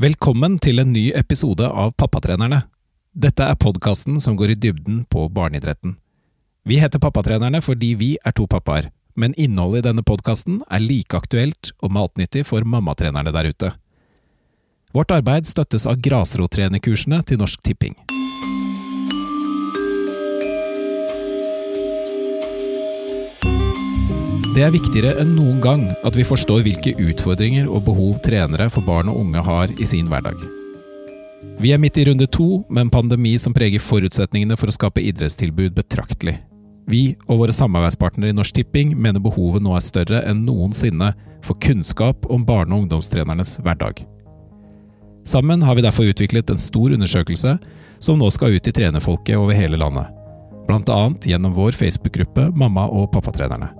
Velkommen til en ny episode av Pappatrenerne. Dette er podkasten som går i dybden på barneidretten. Vi heter Pappatrenerne fordi vi er to pappaer, men innholdet i denne podkasten er like aktuelt og matnyttig for mammatrenerne der ute. Vårt arbeid støttes av grasrottrenerkursene til Norsk Tipping. Det er viktigere enn noen gang at vi forstår hvilke utfordringer og behov trenere for barn og unge har i sin hverdag. Vi er midt i runde to med en pandemi som preger forutsetningene for å skape idrettstilbud betraktelig. Vi og våre samarbeidspartnere i Norsk Tipping mener behovet nå er større enn noensinne for kunnskap om barne- og ungdomstrenernes hverdag. Sammen har vi derfor utviklet en stor undersøkelse som nå skal ut til trenerfolket over hele landet. Annet gjennom vår Facebook-gruppe Mamma- og pappatrenerne.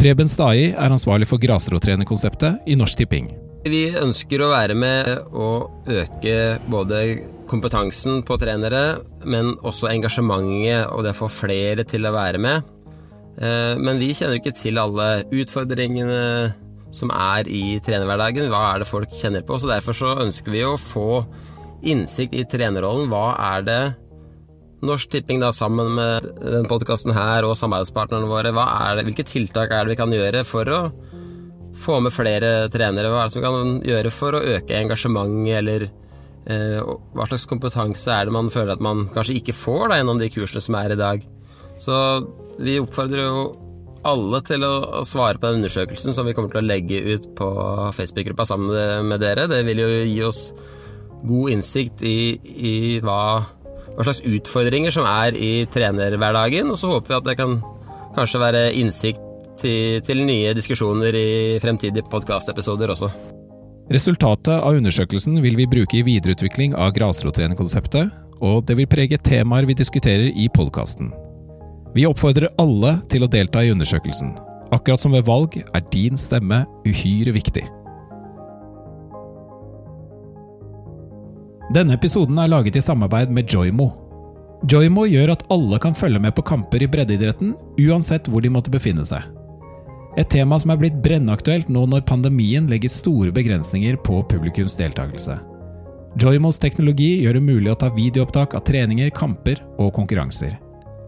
Preben Stai er ansvarlig for grasrotrenerkonseptet i Norsk Tipping. Vi ønsker å være med og øke både kompetansen på trenere, men også engasjementet og det å få flere til å være med. Eh, men vi kjenner ikke til alle utfordringene som er i trenerhverdagen. Hva er det folk kjenner på? Så derfor så ønsker vi å få innsikt i trenerrollen. Hva er det Norsk Tipping da sammen med den podkasten her og samarbeidspartnerne våre, det, hvilke tiltak er det vi kan gjøre for å få med flere trenere? Hva er det som kan gjøre for å øke engasjementet, eller eh, hva slags kompetanse er det man føler at man kanskje ikke får da, gjennom de kursene som er i dag? Så vi oppfordrer jo alle til å svare på den undersøkelsen som vi kommer til å legge ut på Facebook-gruppa sammen med dere. Det vil jo gi oss god innsikt i, i hva hva slags utfordringer som er i trenerhverdagen. Og så håper vi at det kan kanskje være innsikt til, til nye diskusjoner i fremtidige podkastepisoder også. Resultatet av undersøkelsen vil vi bruke i videreutvikling av grasrotrenerkonseptet, og det vil prege temaer vi diskuterer i podkasten. Vi oppfordrer alle til å delta i undersøkelsen. Akkurat som ved valg er din stemme uhyre viktig. Denne episoden er laget i samarbeid med Joymo. Joymo gjør at alle kan følge med på kamper i breddeidretten, uansett hvor de måtte befinne seg. Et tema som er blitt brennaktuelt nå når pandemien legger store begrensninger på publikums deltakelse. Joymos teknologi gjør det mulig å ta videoopptak av treninger, kamper og konkurranser.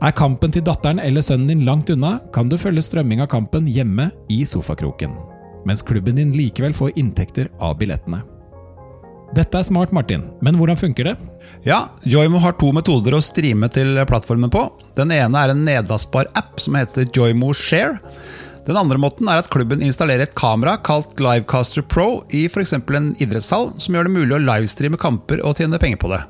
Er kampen til datteren eller sønnen din langt unna, kan du følge strømming av kampen hjemme i sofakroken, mens klubben din likevel får inntekter av billettene. Dette er smart, Martin, men hvordan funker det? Ja, Joimo har to metoder å streame til plattformen på. Den ene er en nedlastbar app som heter Joimo Share. Den andre måten er at klubben installerer et kamera kalt Livecaster Pro i f.eks. en idrettshall, som gjør det mulig å livestreame kamper og tjene penger på det.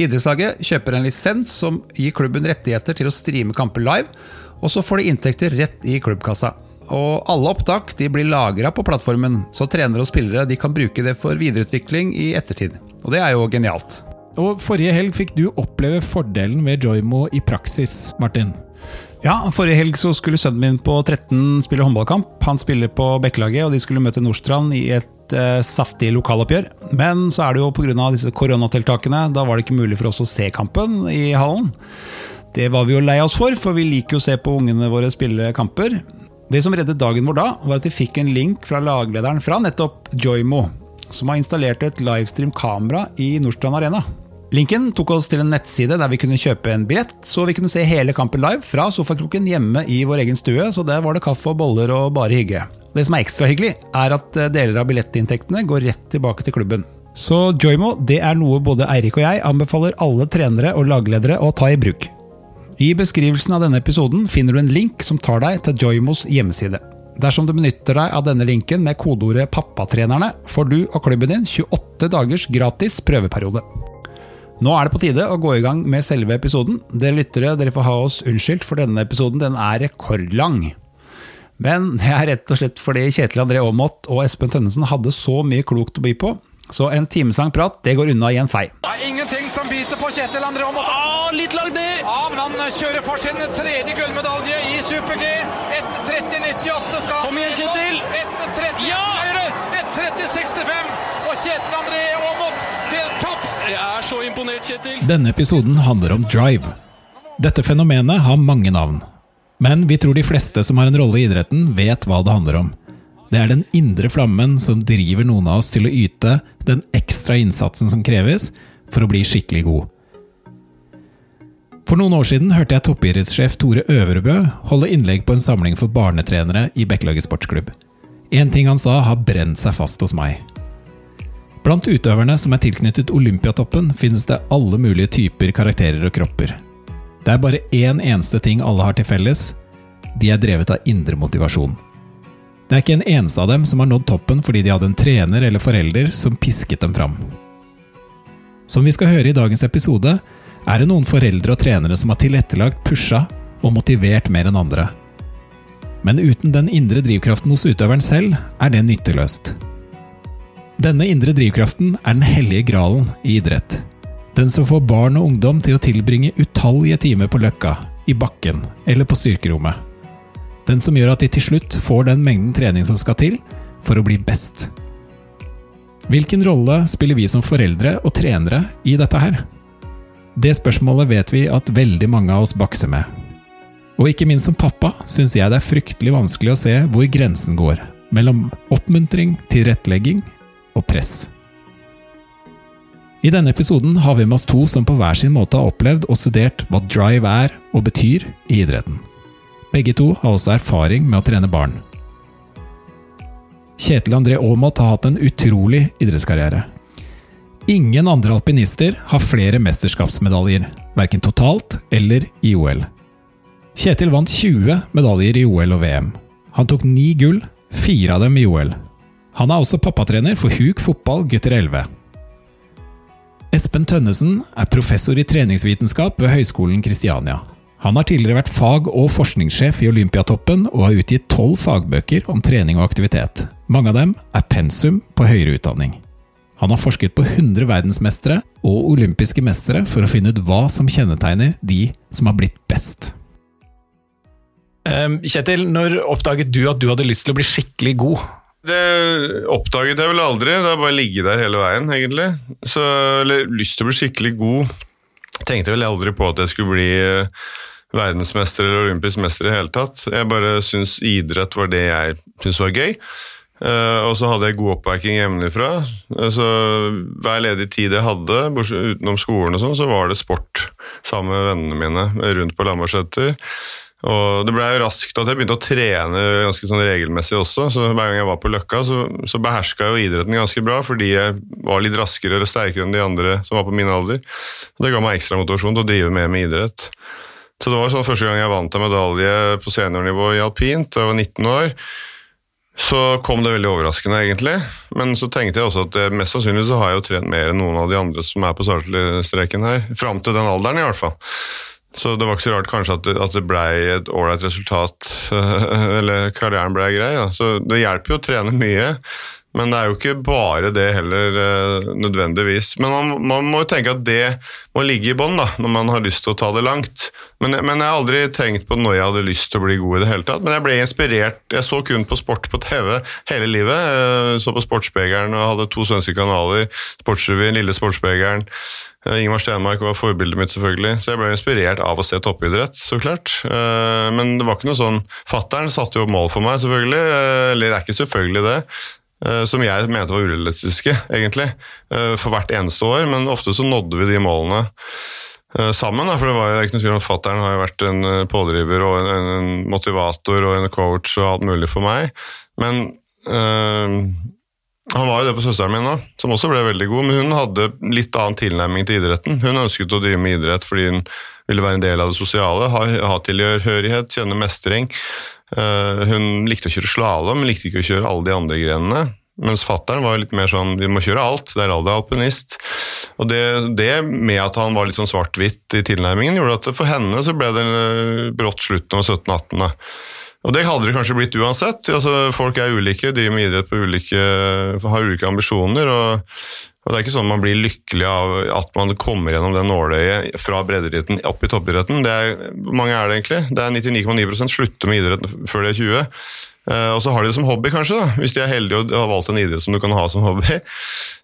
Idrettslaget kjøper en lisens som gir klubben rettigheter til å streame kamper live, og så får de inntekter rett i klubbkassa. Og alle opptak de blir lagra på plattformen, så trenere og spillere de kan bruke det for videreutvikling i ettertid. Og det er jo genialt. Og Forrige helg fikk du oppleve fordelen ved Joymo i praksis, Martin. Ja, Forrige helg så skulle sønnen min på 13 spille håndballkamp. Han spiller på Bekkelaget, og de skulle møte Nordstrand i et eh, saftig lokaloppgjør. Men så er det jo pga. disse koronatiltakene, da var det ikke mulig for oss å se kampen i hallen. Det var vi jo lei oss for, for vi liker jo å se på ungene våre spille kamper. Det som reddet dagen vår da, var at vi fikk en link fra laglederen fra nettopp Joymo, som har installert et livestream-kamera i Nordstrand Arena. Linken tok oss til en nettside der vi kunne kjøpe en billett, så vi kunne se hele kampen live fra sofakroken hjemme i vår egen stue, så der var det kaffe og boller og bare hygge. Det som er ekstra hyggelig, er at eh, deler av billettinntektene går rett tilbake til klubben. Så Joymo det er noe både Eirik og jeg anbefaler alle trenere og lagledere å ta i bruk. I beskrivelsen av denne episoden finner du en link som tar deg til Joymos hjemmeside. Dersom du benytter deg av denne linken med kodeordet 'pappatrenerne', får du og klubben din 28 dagers gratis prøveperiode. Nå er det på tide å gå i gang med selve episoden. Dere lyttere dere får ha oss unnskyldt, for denne episoden den er rekordlang. Men det er rett og slett fordi Kjetil André Aamodt og Espen Tønnesen hadde så mye klokt å by på, så en timeslang prat det går unna i en fei. Det er ingenting som biter på Kjetil André Aamodt. Ah, litt langt ned! Ja, men han kjører for sin tredje gullmedalje i Super-G. 1.30,98 skal Kom igjen, Kjetil! 1.30 Ja! høyre! 1.30,65! Og Kjetil André Aamodt til topps! Jeg er så imponert, Kjetil. Denne episoden handler om drive. Dette fenomenet har mange navn. Men vi tror de fleste som har en rolle i idretten, vet hva det handler om. Det er den indre flammen som driver noen av oss til å yte den ekstra innsatsen som kreves for å bli skikkelig god. For noen år siden hørte jeg toppidrettssjef Tore Øvrebø holde innlegg på en samling for barnetrenere i Bekkelaget sportsklubb. En ting han sa har brent seg fast hos meg. Blant utøverne som er tilknyttet Olympiatoppen, finnes det alle mulige typer karakterer og kropper. Det er bare én eneste ting alle har til felles. De er drevet av indre motivasjon. Det er ikke en eneste av dem som har nådd toppen fordi de hadde en trener eller forelder som pisket dem fram. Som vi skal høre i dagens episode, er det noen foreldre og trenere som har tilrettelagt, pusha og motivert mer enn andre. Men uten den indre drivkraften hos utøveren selv, er det nytteløst. Denne indre drivkraften er den hellige gralen i idrett. Den som får barn og ungdom til å tilbringe utallige timer på løkka, i bakken eller på styrkerommet. Den som gjør at de til slutt får den mengden trening som skal til for å bli best. Hvilken rolle spiller vi som foreldre og trenere i dette her? Det spørsmålet vet vi at veldig mange av oss bakser med. Og ikke minst som pappa syns jeg det er fryktelig vanskelig å se hvor grensen går mellom oppmuntring, tilrettelegging og press. I denne episoden har vi med oss to som på hver sin måte har opplevd og studert hva drive er og betyr i idretten. Begge to har også erfaring med å trene barn. Kjetil André Aamodt har hatt en utrolig idrettskarriere. Ingen andre alpinister har flere mesterskapsmedaljer, verken totalt eller i OL. Kjetil vant 20 medaljer i OL og VM. Han tok ni gull, fire av dem i OL. Han er også pappatrener for Huk fotball gutter 11. Espen Tønnesen er professor i treningsvitenskap ved Høgskolen Kristiania. Han har tidligere vært fag- og forskningssjef i Olympiatoppen og har utgitt tolv fagbøker om trening og aktivitet. Mange av dem er pensum på høyere utdanning. Han har forsket på 100 verdensmestere og olympiske mestere for å finne ut hva som kjennetegner de som har blitt best. Um, Kjetil, når oppdaget du at du hadde lyst til å bli skikkelig god? Det oppdaget jeg vel aldri. Det har bare ligget der hele veien, egentlig. Så, eller lyst til å bli skikkelig god. Tenkte vel aldri på at jeg skulle bli eh, verdensmester eller olympisk mester i hele tatt. Jeg bare syns idrett var det jeg syntes var gøy. Uh, og så hadde jeg god oppbacking hjemmefra. Uh, så hver ledig tid jeg hadde, utenom skolen, og sånn, så var det sport sammen med vennene mine rundt på Lambertseter. Og det ble jo raskt at jeg begynte å trene ganske sånn regelmessig også. så Hver gang jeg var på Løkka, så, så beherska jeg jo idretten ganske bra, fordi jeg var litt raskere eller sterkere enn de andre som var på min alder. Og Det ga meg ekstra motivasjon til å drive mer med idrett. Så det var sånn første gang jeg vant en medalje på seniornivå i alpint, da jeg var 19 år. Så kom det veldig overraskende, egentlig. Men så tenkte jeg også at mest sannsynlig så har jeg jo trent mer enn noen av de andre som er på startstreken her. Fram til den alderen, i hvert fall. Så det var ikke så rart kanskje at det, at det ble et ålreit resultat, eller karrieren ble grei. Da. Så det hjelper jo å trene mye. Men det er jo ikke bare det heller, eh, nødvendigvis. Men man, man må jo tenke at det må ligge i bånn når man har lyst til å ta det langt. Men, men, jeg har aldri tenkt på når jeg hadde lyst til å bli god i det hele tatt. Men jeg ble inspirert. Jeg så kun på sport på TV hele livet. Jeg så på Sportsspegelen og hadde to svenske kanaler. Sportsrevyen, Lille Sportsspegelen. Ingemar Stenmark var forbildet mitt, selvfølgelig. Så jeg ble inspirert av å se toppidrett, så klart. Eh, men det var ikke noe sånn Fattern satte jo opp mål for meg, selvfølgelig. Eller det er ikke selvfølgelig det. Eh, som jeg mente var urealistiske, egentlig, eh, for hvert eneste år. Men ofte så nådde vi de målene eh, sammen. For det var jo ikke noe tvil om Fattern har jo vært en pådriver og en, en, motivator og en coach og alt mulig for meg. Men øh, han var jo det for søsteren min, da, som også ble veldig god. Men hun hadde litt annen tilnærming til idretten. Hun ønsket å drive med idrett fordi hun ville være en del av det sosiale, ha, ha tilhørighet, kjenne mestring. Uh, hun likte å kjøre slalåm, likte ikke å kjøre alle de andre grenene. Mens fattern var litt mer sånn vi må kjøre alt, det er alle alpinist. Og det, det, med at han var litt sånn svart-hvitt i tilnærmingen, gjorde at for henne så ble det eh, brått slutt når 17-18. Og det hadde det kanskje blitt uansett. Altså, folk er ulike, driver med idrett på ulike, har ulike ambisjoner. og og Det er ikke sånn man blir lykkelig av at man kommer gjennom det nåløyet fra breddeidretten opp i toppidretten. Hvor mange er det egentlig? Det er 99,9% slutter med idretten før de er 20. Uh, og så har de det som hobby, kanskje, da, hvis de er heldige og har valgt en idrett som du kan ha som hobby.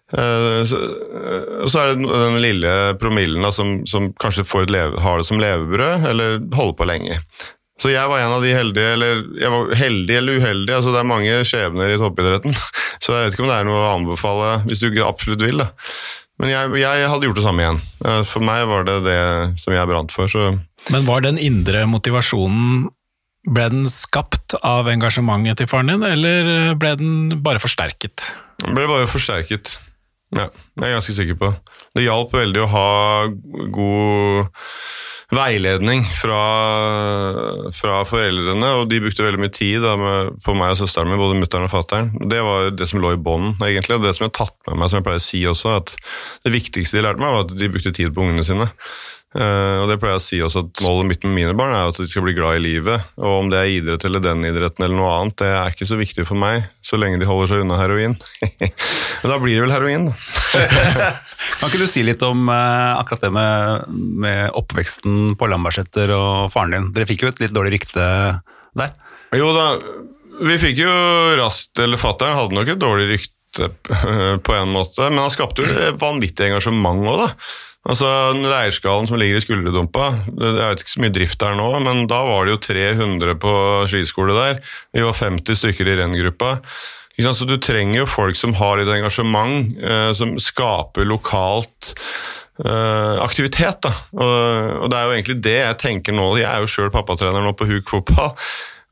Så, uh, så, er det den lille promillen da, som, som kanskje leve, har det som levebrød, eller holder på lenge. Så jeg var en av de heldige, eller jeg var heldig eller uheldig. altså Det er mange skjebner i toppidretten. Så jeg vet ikke om det er noe å anbefale hvis du ikke absolutt vil. da. Men jeg, jeg hadde gjort det samme igjen. Eh, For meg var det det som jeg brant for. så... Men var den indre motivasjonen Ble den skapt av engasjementet til faren din, eller ble den bare forsterket? Den ble bare forsterket. Ja, jeg er ganske sikker på. Det hjalp veldig å ha god veiledning fra, fra foreldrene, og de brukte veldig mye tid da, med, på meg og søsteren min, både mutter'n og fatter'n. Det var det som lå i bånn, egentlig. Og det som jeg har tatt med meg, som jeg pleier å si også, at det viktigste de lærte meg, var at de brukte tid på ungene sine. Eh, og det pleier jeg å si også at Målet mitt med mine barn er jo at de skal bli glad i livet. Og om det er idrett eller den idretten eller noe annet, det er ikke så viktig for meg, så lenge de holder seg unna heroin. Men da blir det vel heroin, da. Kan ikke du si litt om uh, akkurat det med, med oppveksten på Lambertseter og faren din? Dere fikk jo et litt dårlig rykte der. Jo da, vi fikk jo raskt Eller fatter'n hadde nok et dårlig rykte på en måte, men han skapte jo et vanvittig engasjement òg, da. Altså, Leirskalen som ligger i skulderdumpa, det- jeg vet ikke så mye drift der nå, men da var det jo 300 på skiskole der. Vi var 50 stykker i renngruppa. Så du trenger jo folk som har litt engasjement, eh, som skaper lokalt eh, aktivitet. da. Og det er jo egentlig det jeg tenker nå. Jeg er jo sjøl pappatrener nå på Huk fotball.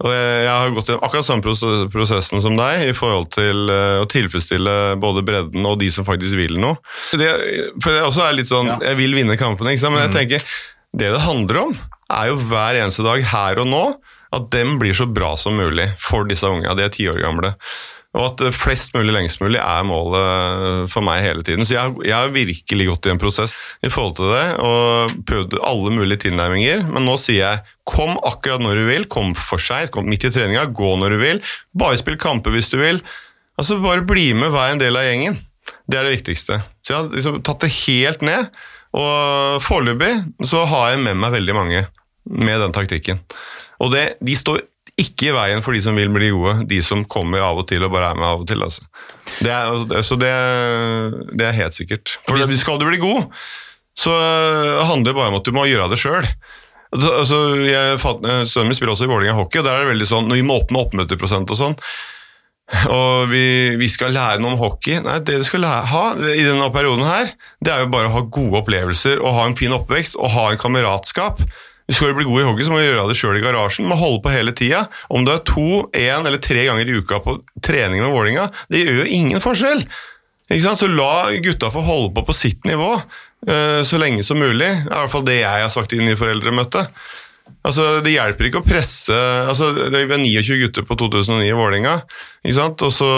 Og jeg, har gått gjennom akkurat samme prosessen som deg i forhold til eh, å tilfredsstille både bredden og de som faktisk vil noe. Det, for det også er litt sånn, Jeg vil vinne kampene, ikke sant? men jeg tenker det det handler om, er jo hver eneste dag her og nå at dem blir så bra som mulig for disse unge. De er ti år gamle. Og at flest mulig lengst mulig er målet for meg hele tiden. Så jeg, jeg har virkelig gått i en prosess i forhold til det, og prøvd alle mulige tilnærminger. Men nå sier jeg kom akkurat når du vil, kom for seg, kom midt i treninga, gå når du vil. Bare spill kamper hvis du vil. Altså Bare bli med, vær en del av gjengen. Det er det viktigste. Så jeg har liksom tatt det helt ned. Og foreløpig så har jeg med meg veldig mange med den taktikken. Og det, de står ikke i veien for de som vil bli gode, de som kommer av og til og bare er med av og til. Altså. Det er, altså, så det, det er helt sikkert. For hvis skal du bli god, så handler det bare om at du må gjøre det sjøl. Altså, altså, eh, Sønnen min spiller også i Vålerenga hockey, og der er det veldig sånn, når vi må opp med oppmøteprosent og sånn, og vi, vi skal lære noe om hockey. Nei, det du skal lære, ha i denne perioden her, det er jo bare å ha gode opplevelser og ha en fin oppvekst og ha en kameratskap. Hvis du skal bli god i hockey, så må du gjøre det sjøl i garasjen. Du må holde på hele tida. Om du er to, én eller tre ganger i uka på trening med Vålinga, det gjør jo ingen forskjell. Så la gutta få holde på på sitt nivå eh, så lenge som mulig. Det er i hvert fall det jeg har sagt inn i foreldremøtet. Altså, Det hjelper ikke å presse altså, Det er 29 gutter på 2009 i Vålinga, og så,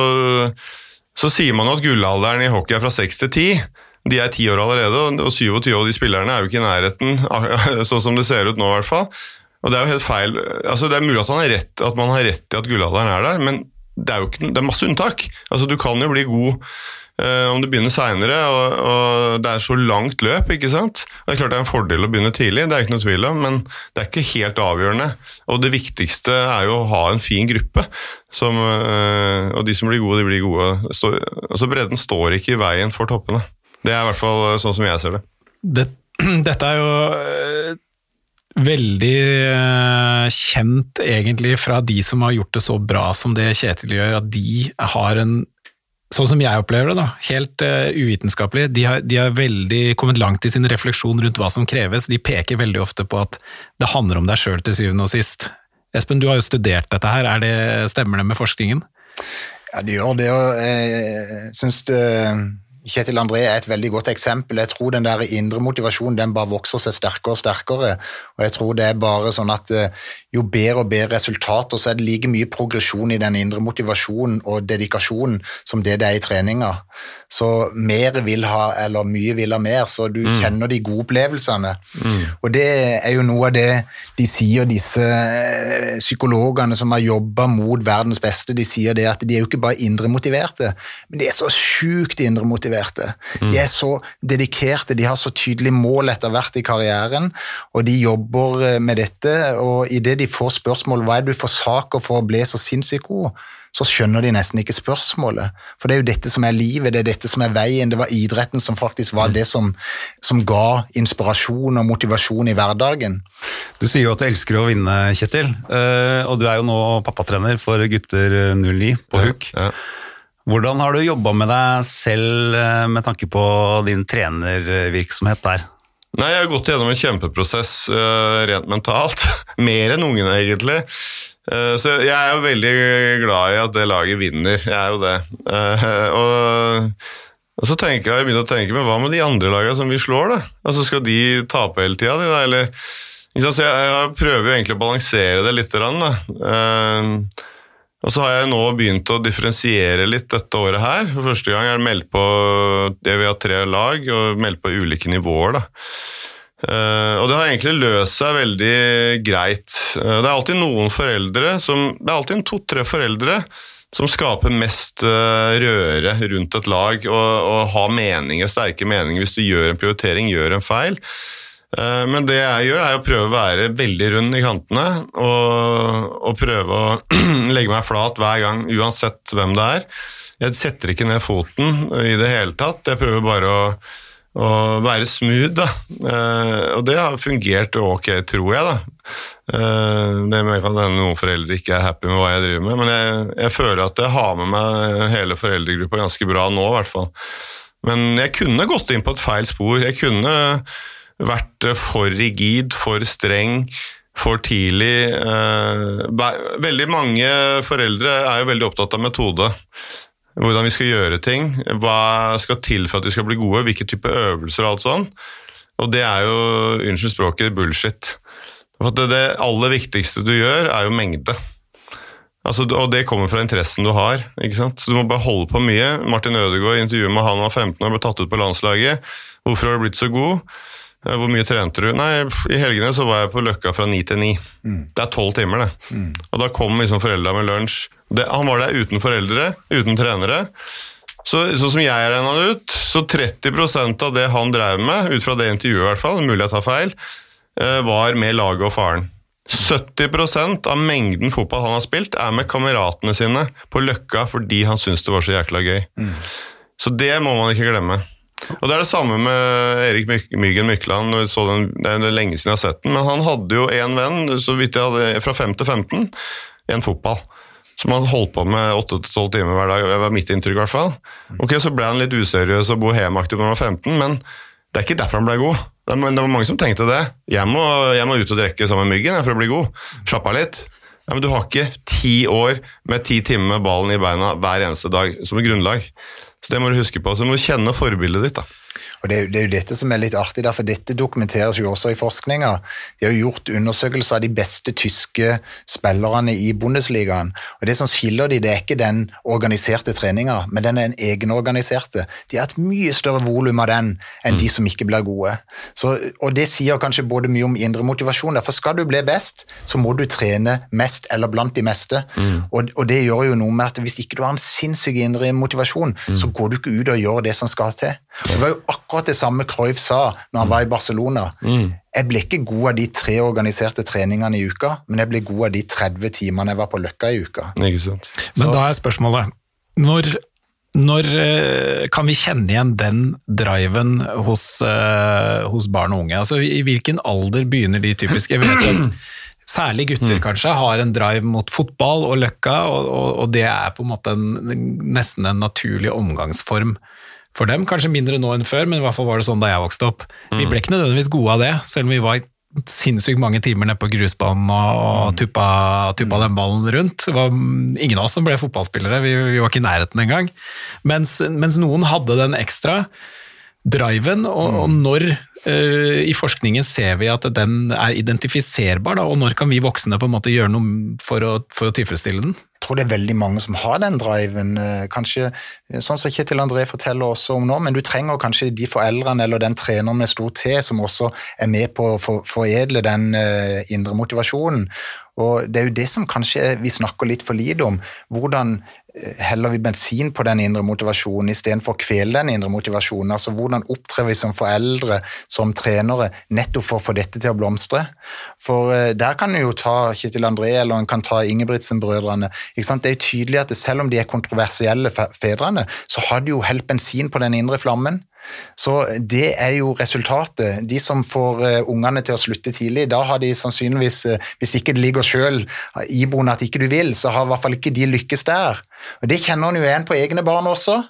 så sier man jo at gullalderen i hockey er fra 6 til 10. De er ti år allerede, og- og 27 av de spillerne er jo ikke i nærheten, sånn som det ser ut nå i hvert fall. Og Det er jo helt feil. Altså, det er mulig at, han har rett, at man har rett i at gullalderen er der, men det er jo ikke, det er masse unntak. Altså, Du kan jo bli god eh, om du begynner seinere, og, og det er så langt løp. ikke sant? Det er klart det er en fordel å begynne tidlig, det er ikke noe tvil om, men det er ikke helt avgjørende. Og det viktigste er jo å ha en fin gruppe, som, eh, og de som blir gode, de blir gode. Så, altså Bredden står ikke i veien for toppene. Det er i hvert fall sånn som jeg ser det. det, dette er jo øh, veldig øh, kjent egentlig fra de som har gjort det så bra som det Kjetil gjør, at de har en Sånn som jeg opplever det, da, helt uvitenskapelig. De har, de har veldig kommet langt i sin refleksjon rundt hva som kreves. De peker veldig ofte på at det handler om deg sjøl til syvende og sist. Espen, du har jo studert dette her, er det, stemmer det med forskningen? Ja, det gjør det. og Jeg syns Kjetil André er et veldig godt eksempel. Jeg tror den der indre motivasjonen den bare vokser seg sterkere og sterkere. Og jeg tror det er bare sånn at eh, jo bedre og bedre resultater, så er det like mye progresjon i den indre motivasjonen og dedikasjonen som det det er i treninga. Så mer vil ha, eller mye vil ha mer, så du kjenner de gode opplevelsene. Og det er jo noe av det de sier, disse eh, psykologene som har jobba mot verdens beste, de sier det at de er jo ikke bare indremotiverte, men de er så sjukt indremotiverte. Mm. De er så dedikerte, de har så tydelig mål etter hvert i karrieren, og de jobber eh, med dette, og idet de får spørsmål hva er det du forsaker for å bli så sinnssykt god, så skjønner de nesten ikke spørsmålet. For det er jo dette som er livet, det er dette som er veien. Det var idretten som faktisk var det som, som ga inspirasjon og motivasjon i hverdagen. Du sier jo at du elsker å vinne, Kjetil. eh, Og du er jo nå pappatrener for gutter 09 på HUK. Ja. Hvordan har du jobba med deg selv eh, med tanke på din trenervirksomhet der? Nei, jeg har gått gjennom en kjempeprosess uh, rent mentalt. Mer enn ungene, egentlig. Uh, så jeg er jo veldig glad i at det laget vinner. Jeg er jo det. Uh, og, og så tenker jeg, jeg begynner å tenke, men hva med de andre lagene som vi slår, da? Altså, Skal de tape hele tida, de da? Eller, så jeg, jeg prøver jo egentlig å balansere det litt. Da. Og så har jeg nå begynt å differensiere litt dette året her. For første gang er det meldt på det vi har tre lag, og meldt på ulike nivåer. da. Uh, og det har egentlig løst seg veldig greit. Uh, det er alltid noen foreldre som Det er alltid to-tre foreldre som skaper mest uh, røre rundt et lag og, og har meninger, sterke meninger hvis du gjør en prioritering, gjør en feil. Eh, Men det jeg gjør, er å prøve å være veldig rund i kantene og, og prøve å legge meg flat hver gang, uansett hvem det er. Jeg setter ikke ned foten i det hele tatt. Jeg prøver bare å, å være smooth, da. Eh, og det har fungert ok, tror jeg, da. Eh, det kan hende noen foreldre ikke er happy med hva jeg driver med, men jeg, jeg føler at jeg har med meg hele foreldregruppa ganske bra nå, i hvert fall. Men jeg kunne gått inn på et feil spor. Jeg kunne vært for rigid, for streng, for tidlig. Eh, Veldig mange foreldre er jo veldig opptatt av metode. Hvordan vi skal gjøre ting, hva skal til for at de skal bli gode, hvilke type øvelser og alt sånn. Og det er jo, unnskyld språket, bullshit. For det, det aller viktigste du gjør, er jo mengde. Altså, og det kommer fra interessen du har. ikke sant? Så Du må bare holde på mye. Martin Ødegaard intervjuet med han var 15 år, ble tatt ut på landslaget. Hvorfor har du blitt så god? Eh, Hvor mye trente du? Nei, I helgene så var jeg på Løkka fra ni til ni. Det er tolv timer, det. Og da kom liksom foreldra med lunsj. Det, han var der uten foreldre, uten trenere. Så, så som jeg regna det ut, så 30% av det han drev med, ut fra det intervjuet i hvert fall, mulig jeg tar feil, eh, var med laget og faren. 70% av mengden fotball han har spilt, er med kameratene sine på Løkka fordi han syns det var så jækla gøy. Så det må man ikke glemme. Og Det er det samme med Erik My- Myggen Mykland. den, det er lenge siden jeg har sett den, men han hadde jo en venn så vidt jeg hadde, fra 5 til 15 i en fotball. Som han holdt på med 8-12 timer hver dag. Det var mitt inntrykk. i hvert fall. Ok, Så ble han litt useriøs og bohemaktig når han var 15, men det er ikke derfor han ble god. Det, var mange som tenkte det. Jeg må, jeg må ut og drikke sammen med Myggen for å bli god. Slapp av litt. Ja, men Du har ikke ti år med ti timer med ballen i beina hver eneste dag som grunnlag. Det må du huske på. Så du må kjenne forbildet ditt. da. Og det, det er jo dette som er litt artig, da, for dette dokumenteres jo også i forskninga. De har jo gjort undersøkelser av de beste tyske spillerne i Bundesligaen. Og Det som skiller de, det er ikke den organiserte treninga, men den er en egenorganiserte. De har et mye større volum av den enn de som ikke blir gode. Så, og Det sier kanskje både mye om indre motivasjon. Derfor skal du bli best, så må du trene mest eller blant de meste. Og, og det gjør jo noe med at hvis ikke du har en sinnssyk indre motivasjon, så går du ikke ut og gjør det som skal til. Det var jo akkurat det samme Cruyff sa når han var i Barcelona. Jeg ble ikke god av de tre organiserte treningene i uka, men jeg ble god av de 30 timene jeg var på Løkka i uka. Ikke sant? Men da er spørsmålet når, når eh, kan vi kjenne igjen den driven hos, eh, hos barn og unge? Altså, I hvilken alder begynner de typisk? Jeg vet at Særlig gutter kanskje har en drive mot fotball og løkka, og, og, og det er på en måte en, nesten en naturlig omgangsform for dem. Kanskje mindre nå enn før, men i hvert fall var det sånn da jeg vokste opp. Vi ble ikke nødvendigvis gode av det, selv om vi var sinnssykt mange timer nede på grusbanen og, og tuppa, tuppa den ballen rundt. Det var ingen av oss som ble fotballspillere, vi, vi var ikke i nærheten engang. Mens, mens noen hadde den ekstra driven, og, og når i forskningen ser vi at den er identifiserbar, da, og når kan vi voksne på en måte gjøre noe for å, for å tilfredsstille den? Jeg tror det er veldig mange som har den driven. eh, Kanskje eh, sånn som Kjetil André forteller også om nå, men du trenger kanskje de foreldrene eller den treneren med stor T som også er med på å foredle den eh, indre motivasjonen. Og Det er jo det som kanskje vi snakker litt for lite om. Hvordan eh, heller vi bensin på den indre motivasjonen istedenfor å kvele den indre motivasjonen? Altså Hvordan opptrer vi som foreldre som trenere, nettopp for å få dette til å blomstre. For eh, der kan en jo ta Kjetil André eller en kan ta Ingebrigtsen-brødrene. Det er jo tydelig at selv om de er kontroversielle fedrene, så har de jo helt bensin på den indre flammen. Så det er jo resultatet. De som får eh, ungene til å slutte tidlig, da har de sannsynligvis, eh, hvis ikke det ligger sjøl iboende at ikke du vil, så har i hvert fall ikke de lykkes der. Og Det kjenner en jo igjen på egne barn også.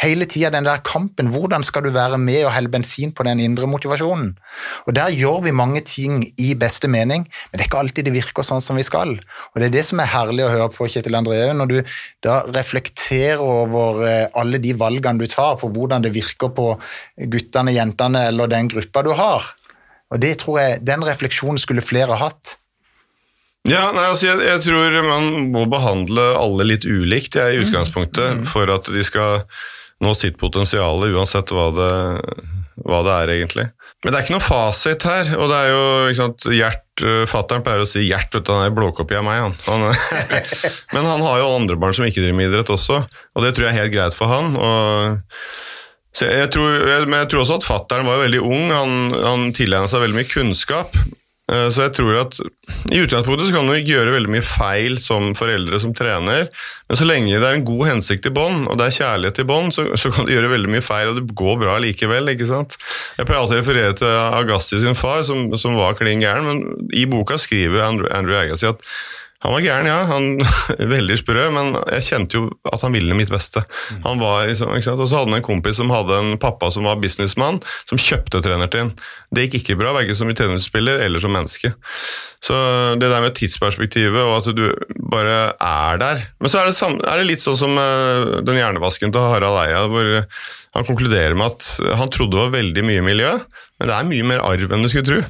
Hele tida den der kampen. Hvordan skal du være med og helle bensin på den indre motivasjonen? Og Der gjør vi mange ting i beste mening, men det er ikke alltid det virker sånn som vi skal. Og Det er det som er herlig å høre på Kjetil Andreu, når du da reflekterer over eh, alle de valgene du tar, på hvordan det virker på guttene, jentene eller den gruppa du har. Og det tror jeg, Den refleksjonen skulle flere hatt. Ja, nei, altså jeg, jeg tror man må behandle alle litt ulikt jeg, i utgangspunktet, for at de skal nå sitt potensial, uansett hva det, hva det er, egentlig. Men det er ikke noe fasit her. og det er jo, ikke sant, Gjert, uh, Fattern pleier å si Gjert, vet du, han er blåkopi av meg. Han. han men han har jo andre barn som ikke driver med idrett også, og det tror jeg er helt greit for han. og så jeg tror, jeg, men jeg tror også at fattern var veldig ung, han, han tilegna seg veldig mye kunnskap. Eh, Så jeg tror at I utgangspunktet så kan du gjøre veldig mye feil som foreldre som trener, men så lenge det er en god hensikt i bånn, og det er kjærlighet i bånn, så, så kan du gjøre veldig mye feil, og det går bra likevel. ikke sant? Jeg pleier alltid å referere til Agassi sin far, som, som var klin gæren, men i boka skriver Andrew, Andrew Agassi at han var gæren, ja. Han, veldig sprø, men jeg kjente jo at han ville mitt beste. Han var, liksom, ikke sant? Og så hadde han en kompis som hadde en pappa som var businessmann, som kjøpte treneren. Det gikk ikke bra, verken som tennisspiller eller som menneske. Så det der med tidsperspektivet og at du bare er der Men så er det, samme, er det litt sånn som eh, den hjernevasken til Harald Eia, hvor han konkluderer med at han trodde det var veldig mye miljø, men det er mye mer arv enn du skulle tro.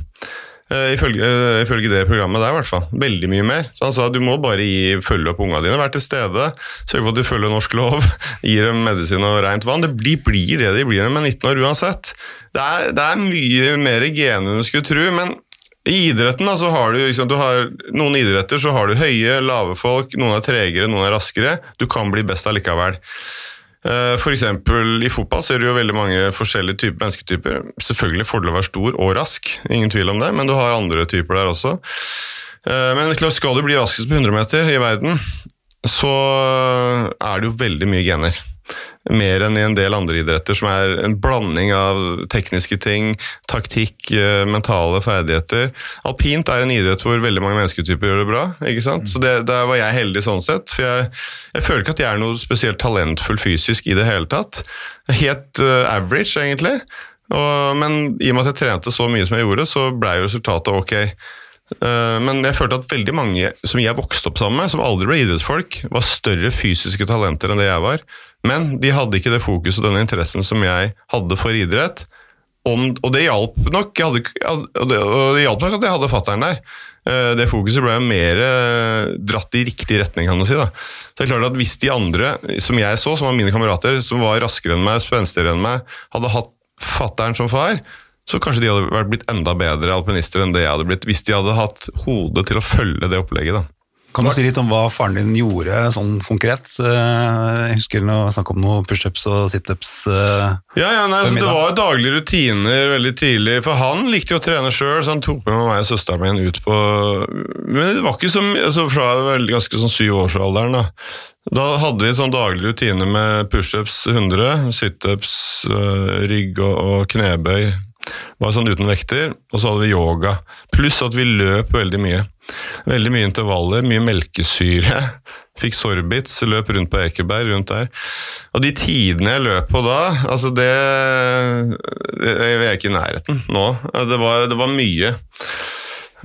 Eh, Ifølge, uh, ifølge det programmet der, i hvert fall. Veldig mye mer. Så han sa du må bare gi, følge opp ungene dine, være til stede, sørge for at du følger norsk lov, gi dem medisin og rent vann. Det blir, blir det de blir med de er 19 år uansett. Det er, det er mye mer gener enn du skulle tro, men i idretten da, så har du, liksom, du har, noen idretter så har du høye, lave folk, noen er tregere, noen er raskere. Du kan bli best allikevel. Eh, eksempel i fotball ser du jo veldig mange forskjellige typer mennesketyper. Selvfølgelig fordel å være stor og rask, ingen tvil om det, men du har andre typer der også. Eh, Men skal du bli raskest på 100 meter i verden, så er det jo veldig mye gener. Mer enn i en del andre idretter, som er en blanding av tekniske ting, taktikk, eh, mentale ferdigheter. Alpint er en idrett hvor veldig mange mennesketyper gjør det bra. ikke sant? Så det, Der var jeg heldig sånn sett. For jeg, jeg føler ikke at jeg er noe spesielt talentfull fysisk i det hele tatt. Helt uh, average, egentlig. Og, men i og med at jeg trente så mye som jeg gjorde, så ble resultatet ok. Eh, Men jeg følte at veldig mange som jeg vokste opp sammen med, som aldri ble idrettsfolk, var større fysiske talenter enn det jeg var. Men de hadde ikke det fokuset og denne interessen som jeg hadde for idrett. Om, og det hjalp nok hadde, og det, og det hjalp nok at jeg hadde fatteren der. Eh, Det fokuset ble mer eh, dratt i riktig retning, kan man si. da. Så det er klart at Hvis de andre som jeg så, som var mine kamerater, som var raskere enn meg, spenstigere enn meg, hadde hatt fatteren som far, så kanskje de hadde vært blitt enda bedre alpinister enn det jeg hadde blitt, hvis de hadde hatt hodet til å følge det opplegget. da. Kan du si litt om hva faren din gjorde sånn konkret? Eh, Jeg husker noe snakk om noe pushups og situps. eh. Ja, ja, nei, så Det var jo daglige rutiner veldig tidlig. For han likte jo å trene sjøl, så han tok med meg og søsteren min ut på Men det var ikke som altså Fra ganske sånn syvårsalderen, da. Da hadde vi sånn daglige rutiner med pushups 100, situps, øh, rygg og, og knebøy. Bare sånn uten vekter. Og så hadde vi yoga. Pluss at vi løp veldig mye. Veldig mye intervaller, mye melkesyre. Fikk sorbits, løp rundt på Ekeberg, rundt der. Og de tidene jeg løp på da, altså det, det Jeg er ikke i nærheten nå. Det var, det var mye.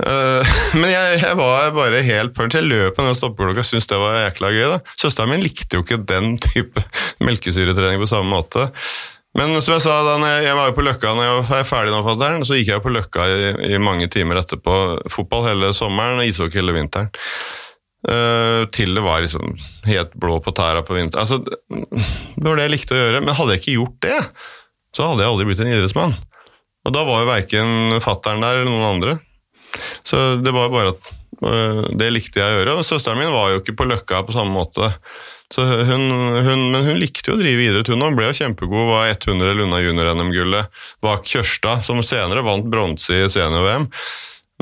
Eh, men jeg, jeg var bare helt punch. Jeg løp med den stoppeklokka, syntes det var jækla gøy. da. Søsteren min likte jo ikke den type melkesyretrening på samme måte. Men som jeg sa, da jeg, var jo på Løkka når jeg var ferdig nå, fatteren, så gikk jeg på Løkka i, i mange timer etterpå. Fotball hele sommeren og ishockey hele vinteren. Uh, til det var liksom helt blå på tæra på vinteren. Altså, det var det jeg likte å gjøre. Men hadde jeg ikke gjort det, så hadde jeg aldri blitt en idrettsmann. Og da var jo verken fattern der eller noen andre. Så det var bare at uh, det likte jeg å gjøre. Og søsteren min var jo ikke på Løkka på samme måte. Hun, hun, men hun likte jo å drive idrett, hun. Ble jo kjempegod, var 100 eller unna junior-NM-gullet bak Kjørstad, som senere vant bronse i senior-VM.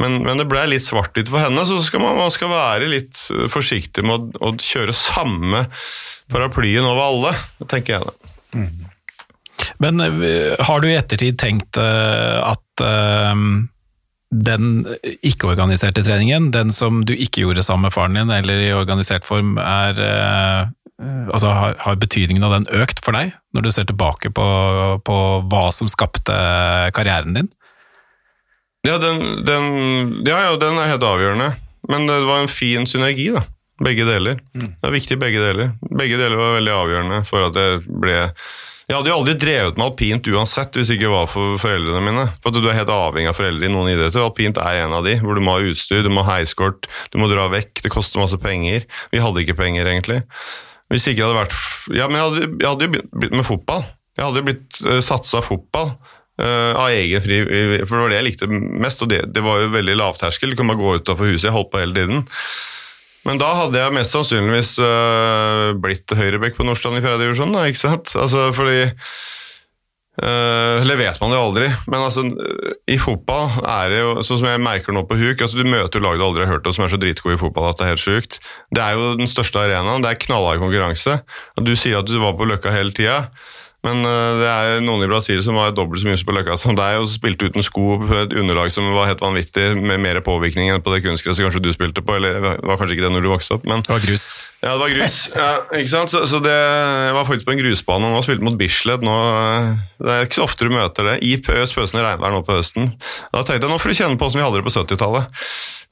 Men, men det ble litt svart-hvitt for henne, så skal man, man skal være litt forsiktig med å, å kjøre samme paraplyen over alle, tenker jeg da. Men eh, har du i ettertid tenkt eh, at eh, den ikke-organiserte treningen, den som du ikke gjorde sammen med faren din, eller i organisert form, er eh, Altså har, har betydningen av den økt for deg, når du ser tilbake på, på hva som skapte karrieren din? Ja, den, den, ja, ja, den er helt avgjørende. Men det var en fin synergi, da. Begge deler. Det er viktig begge deler. Begge deler var veldig avgjørende for at jeg ble Jeg hadde jo aldri drevet med alpint uansett hvis det ikke var for foreldrene mine. For at Du er helt avhengig av foreldre i noen idretter. Alpint er en av de, hvor du må ha utstyr, du må ha heiskort, du må dra vekk, det koster masse penger. Vi hadde ikke penger, egentlig. Hvis ikke det hadde vært Ja, men jeg hadde, jeg hadde jo begynt med fotball. Jeg hadde jo blitt uh, satsa fotball. uh, av egen fri, for det var det jeg likte mest, og det, det var jo veldig lavterskel. Du kunne bare gå utafor huset, jeg holdt på hele tiden. Men da hadde jeg mest sannsynligvis uh, blitt høyrebekk på Nordstrand i fjerde divisjon, da, ikke sant? Altså, fordi øh, Eller vet man jo aldri, men altså, i fotball er det jo sånn som jeg merker nå på huk altså, Du møter jo lag du aldri har hørt om som er så dritgode i fotball at det er helt sjukt. Det er jo den største arenaen, det er knallhard konkurranse. Du sier at du var på Løkka hele tida. Men øh, det er noen i Brasil som var dobbelt så mye på Løkka som deg, og spilte uten sko på et underlag som var helt vanvittig, med mer påvirkning enn på det kunstgresset kanskje du spilte på, eller det var kanskje ikke det når du vokste opp, men Det var grus. ja, det var grus. Ja, ikke sant? Så, så det jeg var faktisk på en grusbane og nå spilte mot Bislett. Nå, eh, det er ikke så ofte du møter det. I pøs pøsende regnvær nå på høsten. Da tenkte jeg nå får du kjenne på hvordan vi hadde det på 70-tallet.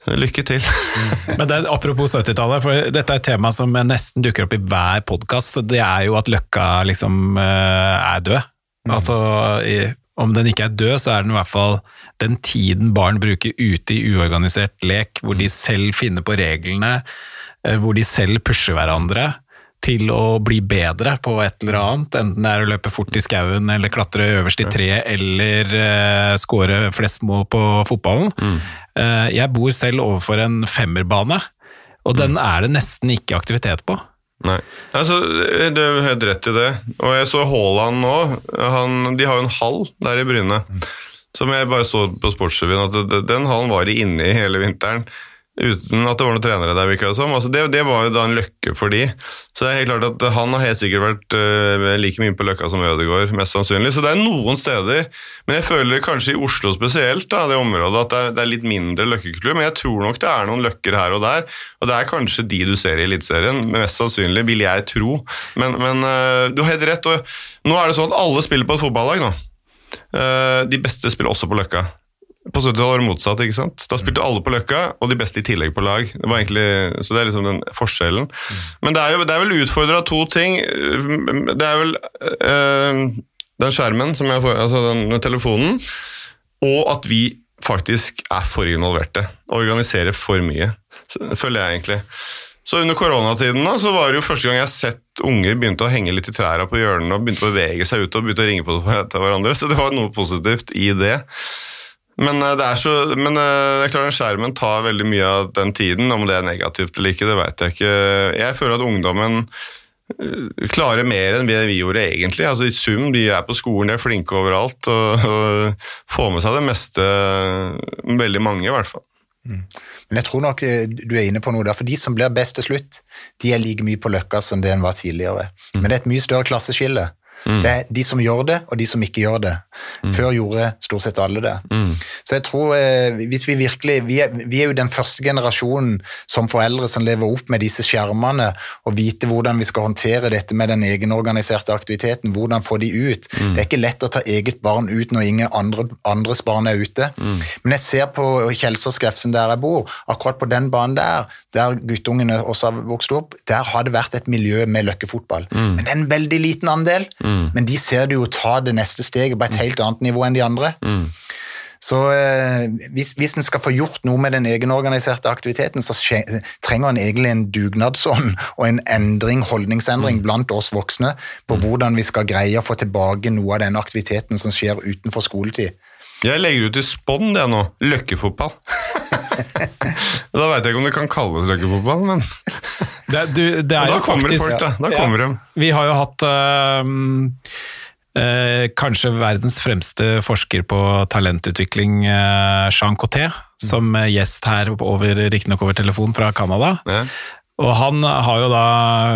Lykke til. Men det, apropos 70-tallet, for dette er et tema som nesten dukker opp i hver podkast. Det er jo at Løkka liksom eh, er død. Altså, i, om den ikke er død, så er den i hvert fall den tiden barn bruker ute i uorganisert lek, hvor de selv finner på reglene, eh, hvor de selv pusher hverandre til å bli bedre på et eller annet, enten det er å løpe fort i skauen, eller klatre øverst i treet, eller uh, score flest mål på fotballen. Eh, jeg bor selv overfor en femmerbane, og den er det nesten ikke aktivitet på. Nei. Altså, du har helt rett i det. Og jeg så Haaland nå. Han, de har jo en hall der i Bryne. Som jeg bare så på Sportsrevyen, at den hallen var de inne i hele vinteren. Uten at det var noen trenere der, virka det som. Altså det, det var jo da en løkke for de. Så det er helt klart at han har helt sikkert vært uh, like mye på Løkka som Ødegaard, mest sannsynlig. Så det er noen steder, men jeg føler kanskje i Oslo spesielt, da, det området, at det er, det er litt mindre løkkekultur. Men jeg tror nok det er noen løkker her og der, og det er kanskje de du ser i Eliteserien. Mest sannsynlig, vil jeg tro. Men, men uh, du har helt rett. Og nå er det sånn at alle spiller på et fotballag nå. Uh, de beste spiller også på Løkka. På 70-tallet var det motsatt. ikke sant? Da spilte alle på Løkka, og de beste i tillegg på lag. Det var egentlig, så det er liksom den forskjellen. Men det er jo det er vel utfordra to ting. Det er vel øh, den skjermen, jeg altså den telefonen, og at vi faktisk er for involverte. Organiserer for mye, føler jeg egentlig. Så under koronatiden da, så var det jo første gang jeg har sett unger begynte å henge litt i trærne på hjørnene og begynte å bevege seg ut og begynte å ringe på til hverandre. Så det var noe positivt i det. Men eh, det er så, men eh, det er klart den skjermen tar veldig mye av den tiden. Om det er negativt eller ikke, det vet jeg ikke. Jeg føler at ungdommen eh, klarer mer enn vi gjorde egentlig. Altså I sum, de er på skolen, de er flinke overalt og, og får med seg det meste. Veldig mange, i hvert fall. Men jeg tror nok du er inne på noe der, for de som blir best til slutt, de er like mye på løkka som det en var tidligere. Men det er et mye større klasseskille. Det er de som gjør det, og de som ikke gjør det. Før gjorde stort sett alle det. Så jeg tror, eh, hvis vi virkelig vi er, vi er jo den første generasjonen som foreldre som lever opp med disse skjermene, og vite hvordan vi skal håndtere dette med den egenorganiserte aktiviteten, hvordan få de ut. Det er ikke lett å ta eget barn ut når ingen andre, andres barn er ute. Men jeg ser på Kjelsås Grefsen der jeg bor, akkurat på den banen der, der guttungene også har vokst opp, der har det vært et miljø med løkkefotball. Men det er en veldig liten andel, men de ser du jo ta det neste steget på et helt annet nivå enn de andre. Så eh, hvis, hvis en skal få gjort noe med den egenorganiserte aktiviteten, så skje, trenger en egentlig en dugnadsånd og en endring, holdningsendring blant oss voksne på hvordan vi skal greie å få tilbake noe av den aktiviteten som skjer utenfor skoletid. Jeg legger ut i spånn det nå. Løkkefotball. da veit jeg ikke om det kan kalles løkkefotball, men Det, du, det da kommer faktisk, folk, da. Da kommer de. Vi har jo hatt øhm, øh, kanskje verdens fremste forsker på talentutvikling, øh, Jean Coté, som øh, gjest her, riktignok over telefon fra Canada. Ja. Og han har jo da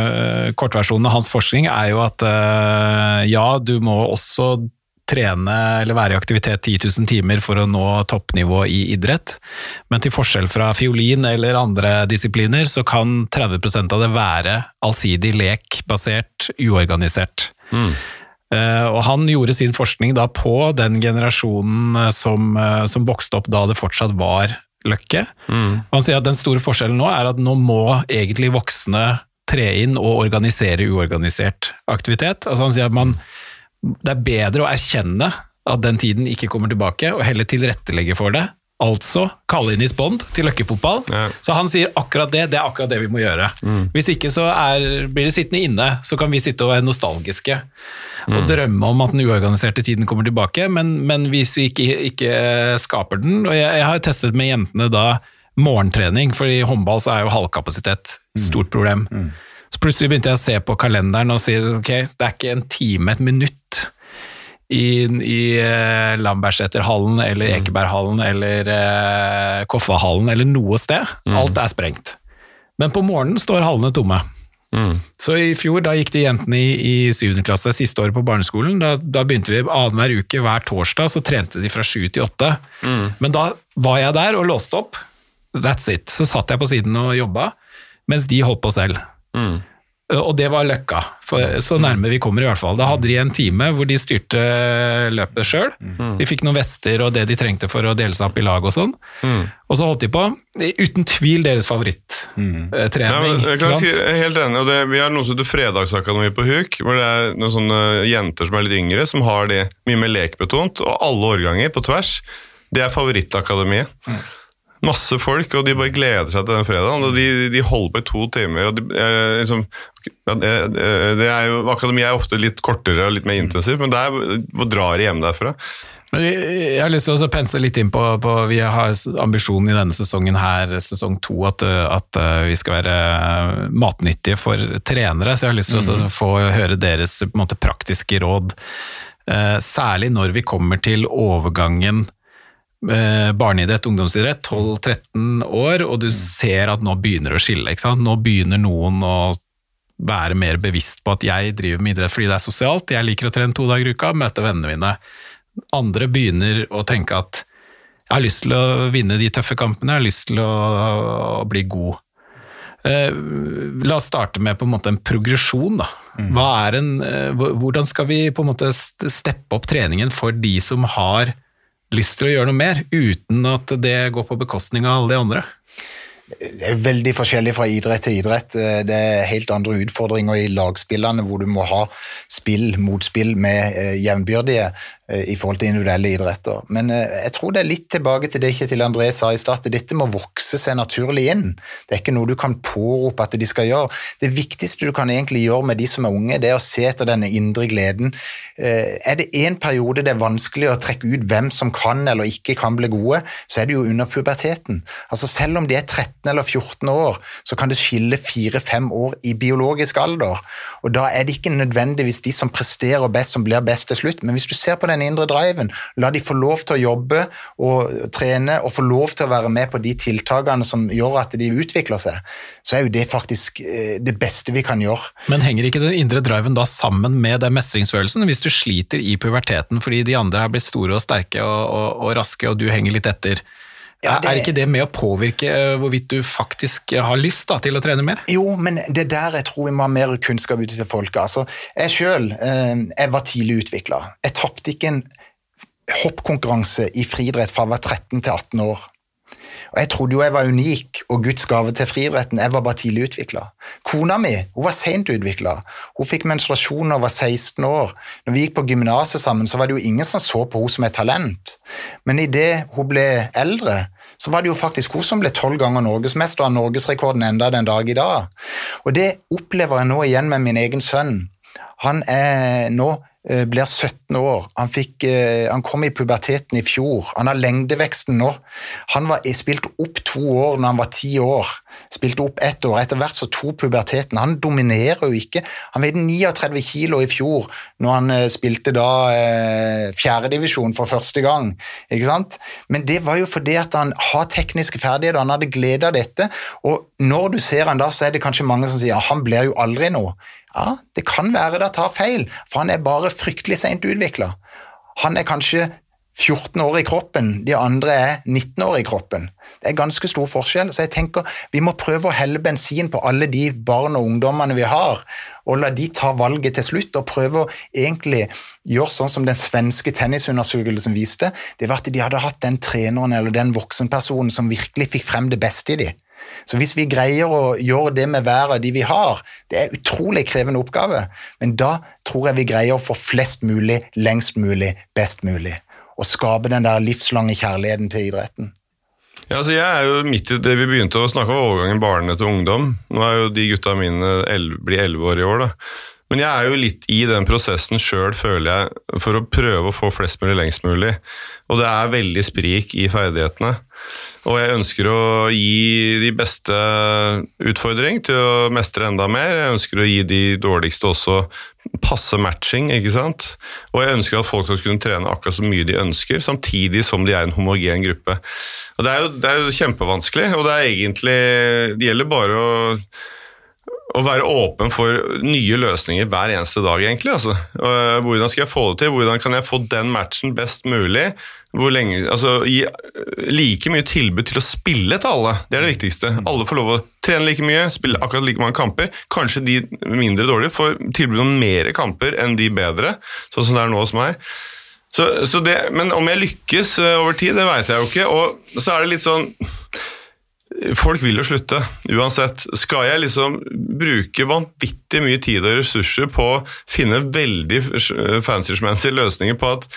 øh, Kortversjonen av hans forskning er jo at øh, ja, du må også trene eller være i aktivitet 10 000 timer for å nå toppnivå i idrett, men til forskjell fra fiolin eller andre disipliner, så kan 30% av det være allsidig lek basert uorganisert. Mm. og han gjorde sin forskning da på den generasjonen eh, som, eh, som vokste opp da det fortsatt var Løkke. Mm. han sier at den store forskjellen nå er at nå må egentlig voksne tre inn og organisere uorganisert aktivitet. Altså han sier at man, det er bedre å erkjenne at den tiden ikke kommer tilbake, og heller tilrettelegge for det. Altså kalle inn i spond til løkkefotball. Ja. Så han sier akkurat det, det er akkurat det vi må gjøre. Hvis ikke så er, blir det sittende inne, så kan vi sitte og være nostalgiske og drømme om at den uorganiserte tiden kommer tilbake, men, men hvis vi ikke, ikke skaper den Og jeg, jeg har testet med jentene da morgentrening, for i håndball så er jo halvkapasitet et stort problem. Så plutselig begynte jeg å se på kalenderen og si ok, det er ikke en time, et minutt i, i eh, Lambertseterhallen eller Ekeberghallen eller eh, Koffahallen eller noe sted. Alt er sprengt. Men på morgenen står hallene tomme. Så i fjor, da gikk de jentene i, i 7. klasse, siste året på barneskolen, da, da begynte vi annenhver uke, hver torsdag, så trente de fra sju til 8. Men da var jeg der og låste opp. That's it. Så satt jeg på siden og jobba, mens de holdt på selv. Og det var løkka, for så nærme vi kommer i hvert fall. Da hadde de en time hvor de styrte løpet sjøl. De fikk noen vester og det de trengte for å dele seg opp i lag og sånn. Og så holdt de på. Uten tvil deres Ja, favorittrening. Mm. jeg si, er helt enig, og det, Vi har noe som heter Fredagsakademi på Huk, hvor det er noen sånne jenter som er litt yngre, som har det mye mer lekbetont, og alle årganger på tvers. Det er favorittakademiet. Masse folk, og de bare gleder seg til den fredagen. og De, de holder på i to timer. og de, eh, liksom, det, det er jo, Akademi er ofte litt kortere og litt mer intensivt, men det er, hvor drar de hjem derfra? Men jeg har lyst til å pense litt inn på, på Vi har ambisjonen i denne sesongen her, sesong to, at, at uh, vi skal være matnyttige for trenere. Så jeg har lyst til å få høre deres måte, praktiske råd. Eh, særlig når vi kommer til overgangen eh, barneidrett, ungdomsidrett, 12-13 år, og du ser at nå begynner det å skille. Ikke sant? Nå begynner noen å være mer bevisst på at jeg driver med idrett fordi det er sosialt, jeg liker å trene to dager i uka, møte vennene mine. Andre begynner å tenke at jeg har lyst til å vinne de tøffe kampene, jeg har lyst til å, bli god. Eh, la oss starte med på en måte en progresjon. Da. Er en, eh, hvordan skal vi på en måte steppe opp treningen for de som har lyst til å gjøre noe mer, uten at det går på bekostning av alle de andre? Det er veldig forskjellig fra idrett til idrett. Eh, Det er helt andre utfordringer i lagspillene, hvor du må ha spill, mot spill med eh, jevnbyrdige eh, i forhold til individuelle idretter. Men jeg tror det er litt tilbake til det Kjetil André sa i stad, at dette må vokse seg naturlig inn. Det er ikke noe du kan pårope at de skal gjøre. Det viktigste du kan egentlig gjøre med de som er unge, det er å se etter denne indre gleden. Er det en periode det er vanskelig å trekke ut hvem som kan eller ikke kan bli gode, så er det jo under puberteten. Altså Selv om de er 13 eller 14 år, så kan det skille 4-5 år i biologisk alder. Og Da er det ikke nødvendigvis de som presterer best, som blir best til slutt. Men hvis du ser på den indre driven, la de få lov til å jobbe og trene og få lov til å være med på de tiltakene som gjør at de utvikler seg, så er jo det faktisk eh, det beste vi kan gjøre. Men henger ikke den indre driven da sammen med den mestringsfølelsen? Hvis du sliter i puberteten fordi de andre er blitt store og sterke og, og, og raske, og du henger litt etter, Ja, det- er ikke det med å påvirke eh, hvorvidt du faktisk har lyst da, til å trene mer? Jo, men det er der jeg tror vi må ha mer kunnskap ute til folket. Altså, jeg sjøl jeg var tidlig utvikla. Jeg tapte ikke en hoppkonkurranse i friidrett fra jeg var 13 til 18 år. Og Jeg trodde jo jeg var unik og Guds gave til friidretten. Jeg var bare tidlig utvikla. Kona mi hun var sent utvikla. Hun fikk menstruasjon da hun var 16 år. Når vi gikk på gymnaset sammen, så var det jo ingen som så på henne som et talent. Men idet hun ble eldre, så var det jo faktisk hun som ble tolv ganger norgesmester av norgesrekorden enda den dag i dag. Og det opplever jeg nå igjen med min egen sønn. Han er nå blir 17 år. Han, fikk, eh, han kom i puberteten i fjor. Han har lengdeveksten nå. Han var, spilte opp to år når han var ti år. Spilte opp ett år. Etter hvert så tok puberteten. Han dominerer jo ikke. Han veide 39 kilo i fjor når han eh, spilte da eh, fjerdedivisjon for første gang. Ikke sant? Men det var jo fordi at han har tekniske ferdigheter, han hadde glede av dette. Og når du ser han da, så er det kanskje mange som sier han blir jo aldri noe. Ja, det kan være det tar feil, for han er bare fryktelig seint utvikla. Han er kanskje 14 år i kroppen, de andre er 19 år i kroppen. Det er ganske stor forskjell, så jeg tenker vi må prøve å helle bensin på alle de barn og ungdommene vi har, og la de ta valget til slutt, og prøve å egentlig gjøre sånn som den svenske tennisundersøkelsen viste. Det var at de hadde hatt den treneren eller den voksenpersonen som virkelig fikk frem det beste i dem. Så hvis vi greier å gjøre det med hver av de vi har, det er en utrolig krevende oppgave, men da tror jeg vi greier å få flest mulig, lengst mulig, best mulig. Og skape den der livslange kjærligheten til idretten. Ja, altså Jeg er jo midt i det vi begynte å snakke om overgangen barne til ungdom. Nå er jo de gutta mine 11, blir elleve år i år. da. Men jeg er jo litt i den prosessen sjøl, føler jeg, for å prøve å få flest mulig lengst mulig. Og det er veldig sprik i ferdighetene. Og jeg ønsker å gi de beste utfordring til å mestre enda mer. Jeg ønsker å gi de dårligste også passe matching, ikke sant. Og jeg ønsker at folk skal kunne trene akkurat så mye de ønsker, samtidig som de er en homogen gruppe. Og Det er jo, det er jo kjempevanskelig, og det er egentlig Det gjelder bare å å være åpen for nye løsninger hver eneste dag, egentlig. Altså. Hvordan skal jeg få det til? Hvordan kan jeg få den matchen best mulig? Hvor lenge, altså, gi like mye tilbud til å spille til alle, det er det viktigste. Alle får lov å trene like mye, spille akkurat like mange kamper. Kanskje de mindre dårlige får tilbud om mer kamper enn de bedre, sånn som det er nå hos meg. Så, så det, men om jeg lykkes eh, over tid, det veit jeg jo ikke. Og så er det litt sånn Folk vil jo slutte, uansett. Skal jeg liksom bruke vanvittig mye tid og ressurser på å finne veldig fancy løsninger på at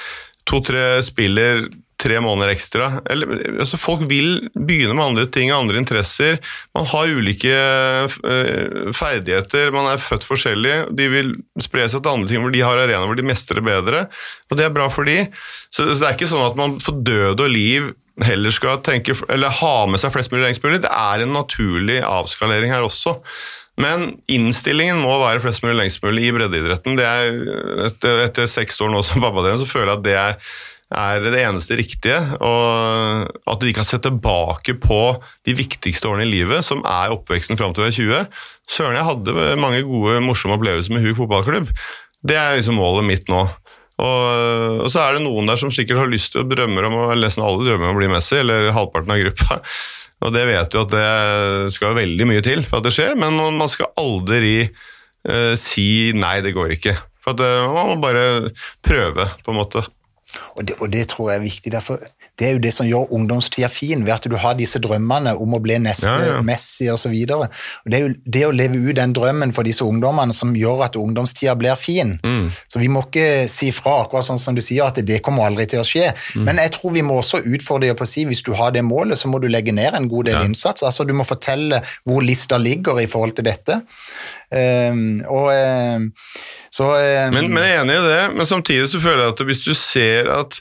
to-tre spiller tre måneder ekstra. Eller, altså folk vil begynne med andre ting, andre interesser. Man har ulike uh, ferdigheter, man er født forskjellig. De vil spre seg til andre ting hvor de har arenaer hvor de mestrer bedre, og det er bra for de. Så, så det er ikke sånn at man får død og liv heller skal tenke, eller ha med seg flest mulig lengst mulig. Det er en naturlig avskalering her også. Men innstillingen må være flest mulig lengst mulig i breddeidretten. Er, etter, etter seks år nå som pappadelen, så føler jeg at det er, er det eneste riktige. Og at vi kan se tilbake på de viktigste årene i livet, som er oppveksten fram til vi er 20. Søren, jeg hadde mange gode, morsomme opplevelser med Huk fotballklubb. Det er liksom målet mitt nå. Og, og, så er det noen der som sikkert har lyst til og drømmer om, eller nesten alle drømmer om å bli Messi, eller halvparten av gruppa. Og det vet du at det skal veldig mye til for at det skjer, men man skal aldri uh, si nei, det går ikke. For at, uh, man må bare prøve, på en måte. Og det, og det tror jeg er viktig. derfor det er jo det som gjør ungdomstida fin, ved at du har disse drømmene om å bli neste ja, ja. Messi osv. Det er jo det å leve ut den drømmen for disse ungdommene som gjør at ungdomstida blir fin. Mm. Så vi må ikke si fra, akkurat sånn som du sier, at det kommer aldri til å skje. Mm. Men jeg tror vi må også utfordre deg på å si hvis du har det målet, så må du legge ned en god del ja. innsats. Altså Du må fortelle hvor lista ligger i forhold til dette. Um, og um, så um, men, men jeg er enig i det, men samtidig så føler jeg at hvis du ser at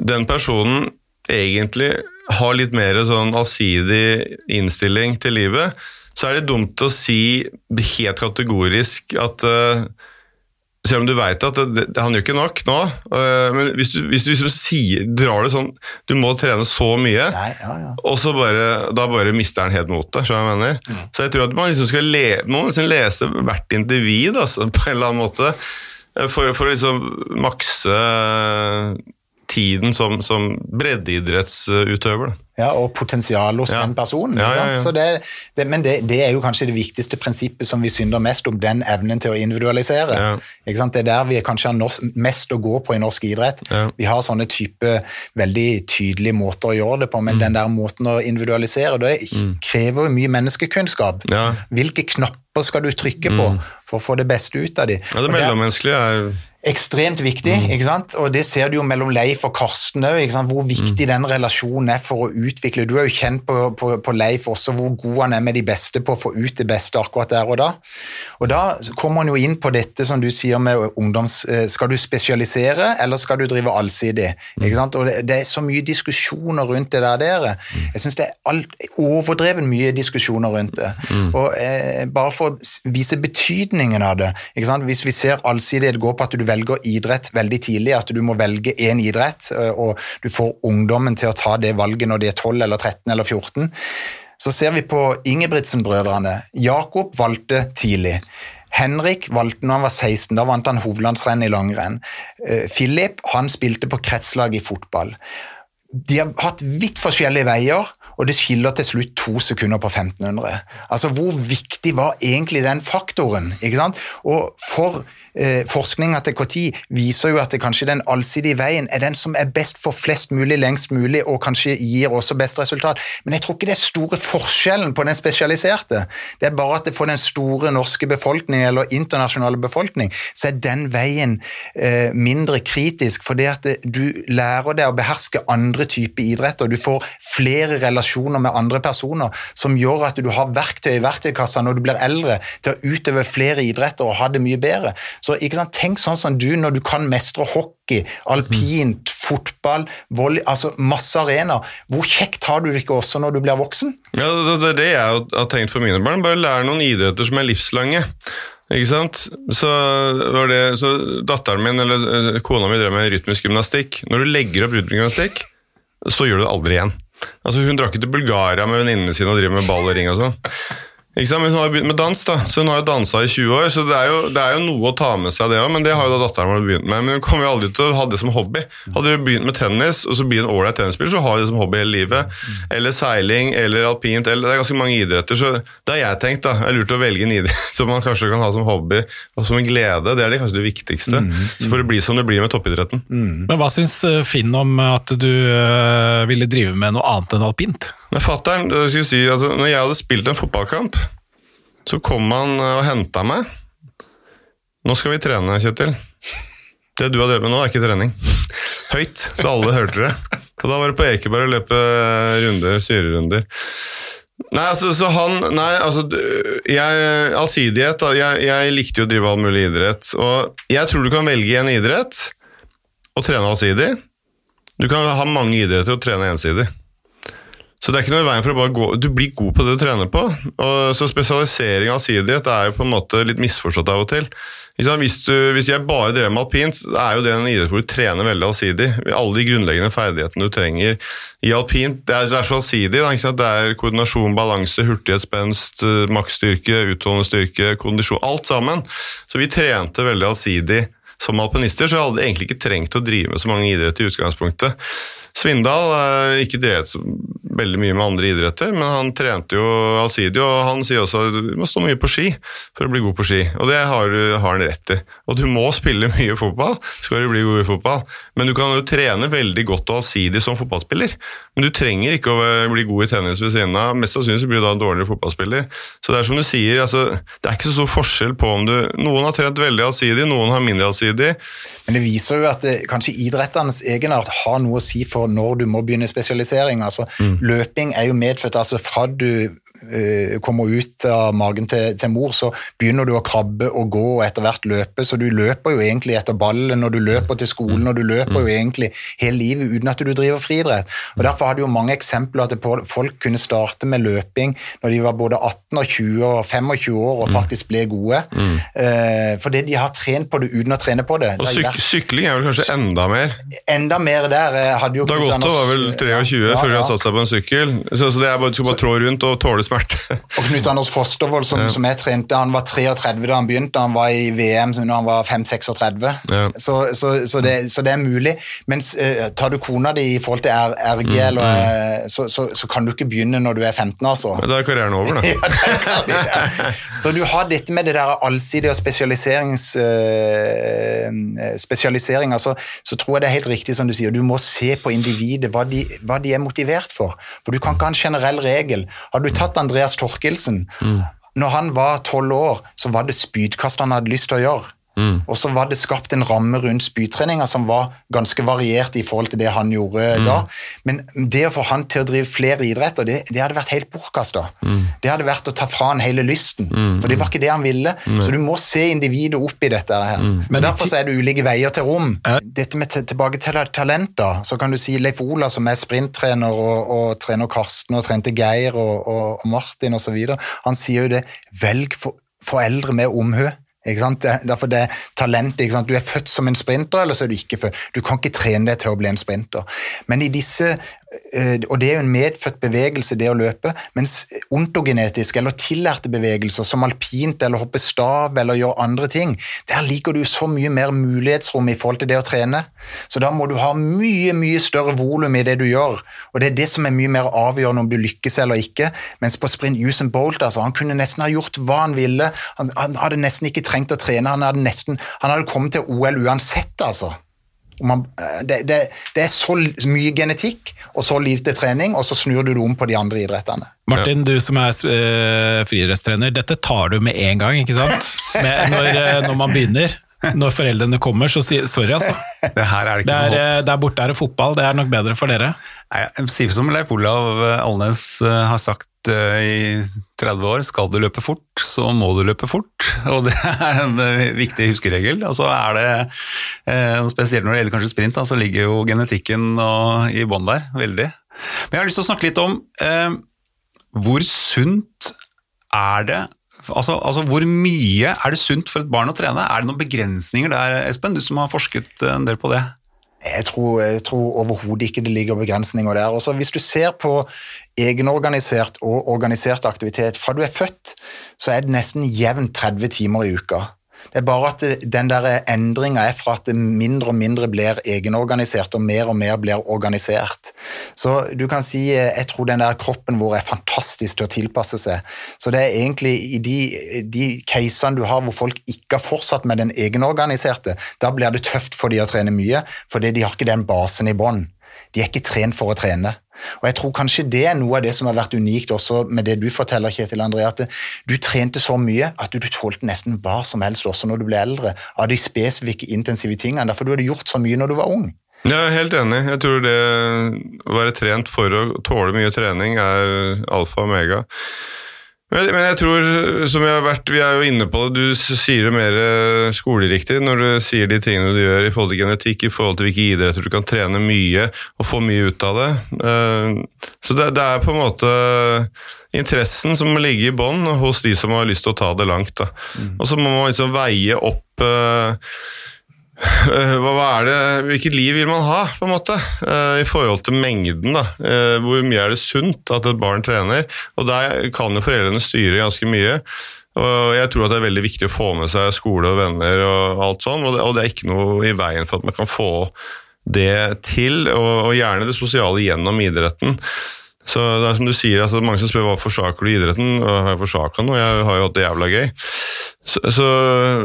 den personen egentlig har litt mer sånn allsidig innstilling til livet, så er det dumt å si helt kategorisk at uh, selv om du veit at det, det, han gjør ikke nok nå, uh, men hvis du, hvis du liksom sier, drar det sånn Du må trene så mye, Nei, ja, ja. og så bare, da bare mister han helt motet. Så jeg mener. Mm. Så jeg tror at man liksom skal le, man liksom lese hvert individ altså, på en eller annen måte, eh, for, for å liksom makse tiden som, som breddeidrettsutøver. Ja, og potensialet hos ja. den personen. Ja, ja, det, det, men det, det, er jo kanskje det viktigste prinsippet som vi synder mest om, den evnen til å individualisere. Det er der vi kanskje har mest å gå på i norsk idrett. Vi har sånne type veldig tydelige måter å gjøre det på, men mm. den der måten å individualisere, det mm. krever mye menneskekunnskap. Hvilke knapper skal du trykke på mm. for å få det beste ut av dem? Ja, det mellommenneskelige er ekstremt viktig, ikke sant? og det ser du jo mellom Leif og Karsten òg, hvor viktig den relasjonen er for å utvikle. Du er jo kjent på, på, på, Leif også hvor god han er med de beste på å få ut det beste akkurat der og da. Og da kommer han jo inn på dette som du sier med ungdoms... eh, Skal du spesialisere, eller skal du drive allsidig? Ikke sant? Og det, det er så mye diskusjoner rundt det der. dere. Jeg syns det er alt, overdreven mye diskusjoner rundt det. Og eh, Bare for å vise betydningen av det. Ikke sant? Hvis vi ser allsidighet gå på at du velger idrett veldig tidlig, at du må velge én idrett, eh, og du får ungdommen til å ta det valget når de er 12 eller 13 eller 14, så ser vi på Ingebrigtsen-brødrene. Jakob valgte tidlig. Henrik valgte når han var 16, da vant han hovedlandsrenn i langrenn. Eh, Philip han spilte på kretslag i fotball. De har hatt vidt forskjellige veier, og det skiller til slutt to sekunder på 1500. Altså, Hvor viktig var egentlig den faktoren? ikke sant? Og for eh, Forskninga til KTI viser jo at det kanskje den allsidige veien er den som er best for flest mulig, lengst mulig, og kanskje gir også best resultat. Men jeg tror ikke det er store forskjellen på den spesialiserte. Det er bare at for den store norske befolkning, eller internasjonale befolkning, så er den veien eh, mindre kritisk, fordi at det, du lærer deg å beherske andre typer idretter. Du får flere relasjoner med andre personer som gjør at du har verktøy i verktøykassa når du blir eldre, til å utøve flere idretter og ha det mye bedre. Så ikke sant, Tenk sånn som du når du kan mestre hockey, alpint, fotball, volley, altså masse arenaer. Hvor kjekt har du det ikke også når du blir voksen? Ja, det det er det jeg har tenkt for mine barn. Bare lære noen idretter som er livslange. Ikke sant? Så, var det, så datteren min, eller eh, kona mi, drev med rytmisk gymnastikk. Når du legger opp rytmisk gymnastikk, så gjør du det aldri igjen. Altså Hun drar ikke til Bulgaria med venninnene sine og driver med ball og ring og sånn. Ikke sant? Men hun har begynt med dans, da. så hun har jo dansa i 20 år. Så det er jo, det er jo noe å ta med seg, det òg, men det har jo da datteren vår begynt med. Men hun kommer jo aldri til å ha det som hobby. Hadde du begynt med tennis, og så blir en ålreit tennisspiller, så har du det som hobby hele livet. Eller seiling, eller alpint, eller det er ganske mange idretter. Så det har jeg tenkt, da. Det er lurt å velge en idrett som man kanskje kan ha som hobby, og som en glede. Det er det kanskje det viktigste. Så får det bli som det blir med toppidretten. Men hva syns eh, Finn om at du eh, ville drive med noe annet enn alpint? Men fattern, si at når jeg hadde spilt en fotballkamp, så kom han eh, og henta meg. Nå skal vi trene, Kjetil. Det du har drevet med nå, er ikke trening. Høyt, så alle hørte det. Og da var det på Ekeberg å løpe runder, syrerunder. Nei, altså, så han Nei, altså jeg, Allsidighet. Jeg, jeg likte jo å drive all mulig idrett. Og jeg tror du kan velge en idrett og trene allsidig. Du kan ha mange idretter og trene ensidig. Så det er ikke noe i veien for å bare gå Du blir god på det du trener på. Og så spesialisering av allsidighet er jo på en måte litt misforstått av og til. Hvis, du, hvis jeg bare drev med alpint, er jo det en idrett hvor du trener veldig allsidig. Alle de grunnleggende ferdighetene du trenger i alpint, det er, det er så allsidig. Det er koordinasjon, balanse, hurtighet, spenst, eh, maksstyrke, utholdende styrke, kondisjon. Alt sammen. Så vi trente veldig allsidig som alpinister, så jeg hadde egentlig ikke trengt å drive med så mange idretter i utgangspunktet. Svindal har ikke drevet så veldig mye med andre idretter, men han trente jo allsidig, og han sier også at du må stå mye på ski for å bli god på ski, og det har, har han rett i. Og du må spille mye fotball skal du bli god i fotball, men du kan jo trene veldig godt og allsidig som fotballspiller, men du trenger ikke å bli god i tennis ved siden av, mest sannsynlig blir du da en dårligere fotballspiller. Så det er som du sier, altså, det er ikke så stor forskjell på om du Noen har trent veldig allsidig, noen har mindre allsidig. Men det viser jo at det, kanskje idrettenes egenart har noe å si for når du må begynne spesialisering. Altså, Løping er jo medfødt. altså Fra du kommer ut av magen til, til mor, så begynner du å krabbe og gå og etter hvert løpe. Så du løper jo egentlig etter ballen og du løper til skolen, og du løper jo egentlig hele livet uten at du driver friidrett. Og Derfor har du jo mange eksempler at det folk kunne starte med løping når de var både 18 og 20 og 25 år og faktisk ble gode. Eh, fordi de har trent på det uten å trene på det. Og syk sykling er vel kanskje enda mer. enda mer der. eh, hadde Dagotto Anders- var vel 23 Ja, før de ja. har satt seg på en sykkel. Så, så det er bare, du skal bare trå rundt og tåle smerte. Og Knut Anders Fostervold, som, som jeg trente, han var 33 da han begynte. Han var i VM når han var 5-36. Ja. Så, så, så, det, så det er mulig. Mens uh, tar du kona di i forhold til RG, Mm, eller, mm. så, så, så kan du ikke begynne når du er 15, altså. Da er karrieren over, da. Ja, ja. Så du har dette med det der allsidige og spesialiserings, Uh, spesialisering, altså, så tror jeg det er helt riktig som du sier, du må se på individet, hva de, hva de er motivert for. For du kan ikke ha en generell regel. Har du tatt Andreas Torkelsen, når han var tolv år, så var det spydkast han hadde lyst til å gjøre. Og så var det skapt en ramme rundt spytreninga som var ganske variert i forhold til det han gjorde da. Men det å få han til å drive flere idretter, det, det hadde vært helt bortkasta. Det hadde vært å ta fra han hele lysten, for det var ikke det han ville. Så du må se individet opp i dette her. Så Derfor så er det ulike veier til rom. Dette med tilbake til talenter, så kan du si Leif Ola som er sprinttrener og, og trener Karsten og trente Geir og, og, og Martin osv. Han sier jo det, velg for, foreldre med omhu. Ikke sant? Derfor det talentet. Du er født som en sprinter, eller så er du ikke født. Du kan ikke trene deg til å bli en sprinter. Men i disse, og det er jo en medfødt bevegelse, det å løpe, mens ontogenetiske eller tillærte bevegelser som alpint eller hoppe stav eller gjøre andre ting, der ligger du så mye mer mulighetsrom i forhold til det å trene. Så da må du ha mye, mye større volum i det du gjør, og det er det som er mye mer avgjørende om du lykkes eller ikke. Mens på sprint, Usain Bolt, altså, han kunne nesten ha gjort hva han ville. Han, han hadde nesten ikke trengt å trene, han hadde, nesten, han hadde kommet til OL uansett, altså. Og Man, det, det, det er så mye genetikk og så lite trening, og så snur du det om på de andre idrettene. Martin, du som er uh, friidrettstrener, dette tar du med en gang, ikke sant? Med, når, eh, når man begynner. Når foreldrene kommer, så sier sorry, altså. Det her er det Det ikke er, noe håp. eh, der borte er det fotball, det er nok bedre for dere. Nei, sier som Leif Olav Alnes eh, har sagt eh, i 30 år, skal du løpe fort, så må du løpe fort. Og det er en eh, viktig huskeregel. Og så er det, eh, spesielt når det gjelder kanskje sprint, så ligger jo genetikken i bånn der, veldig. Men jeg har lyst til å snakke litt om eh, hvor sunt er det Altså, altså Hvor mye er det sunt for et barn å trene? Er det noen begrensninger der, Espen? Du som har forsket en del på det. Jeg tror, tror overhodet ikke det ligger begrensninger der. Også hvis du ser på egenorganisert og organisert aktivitet, fra du er født, så er det nesten jevnt 30 timer i uka. Det er bare at den der endringa er fra at det mindre og mindre blir egenorganisert, og mer og mer blir organisert. Så du kan si jeg tror den der kroppen vår er fantastisk til å tilpasse seg. Så det er egentlig i de, de casene du har hvor folk ikke har fortsatt med den egenorganiserte, da blir det tøft for de å trene mye, fordi de har ikke den basen i bånn. De er ikke trent for å trene. Og jeg tror kanskje det er noe av det som har vært unikt også med det du forteller, Kjetil André, at du trente så mye at du tålte nesten hva som helst også når du ble eldre, av de spesifikke intensive tingene, derfor du hadde gjort så mye når du var ung. Jeg er helt enig. Jeg tror det å være trent for å tåle mye trening er alfa og omega. Men men jeg tror, som vi har vært, vi er jo inne på det, du sier det mer eh, skoleriktig når du sier de tingene du gjør i forhold til genetikk, i forhold til hvilke idretter du kan trene mye og få mye ut av det. Eh, Så det, det er på en måte interessen som må ligge i bånn hos de som har lyst til å ta det langt. Da. Og så må man liksom veie opp Eh, hva, hva er det, Hvilket liv vil man ha, på en måte, eh, i forhold til mengden? da. Eh, hvor mye er det sunt at et barn trener? Og Der kan jo foreldrene styre ganske mye. Og Jeg tror at det er veldig viktig å få med seg skole og venner, og alt sånn, og det, er ikke noe i veien for at man kan få det til, og gjerne det sosiale gjennom idretten. Så det er som du sier, altså Mange som spør hva forsaker du idretten, har jeg forsaka noe? Jeg har jo hatt det jævla gøy. Så, så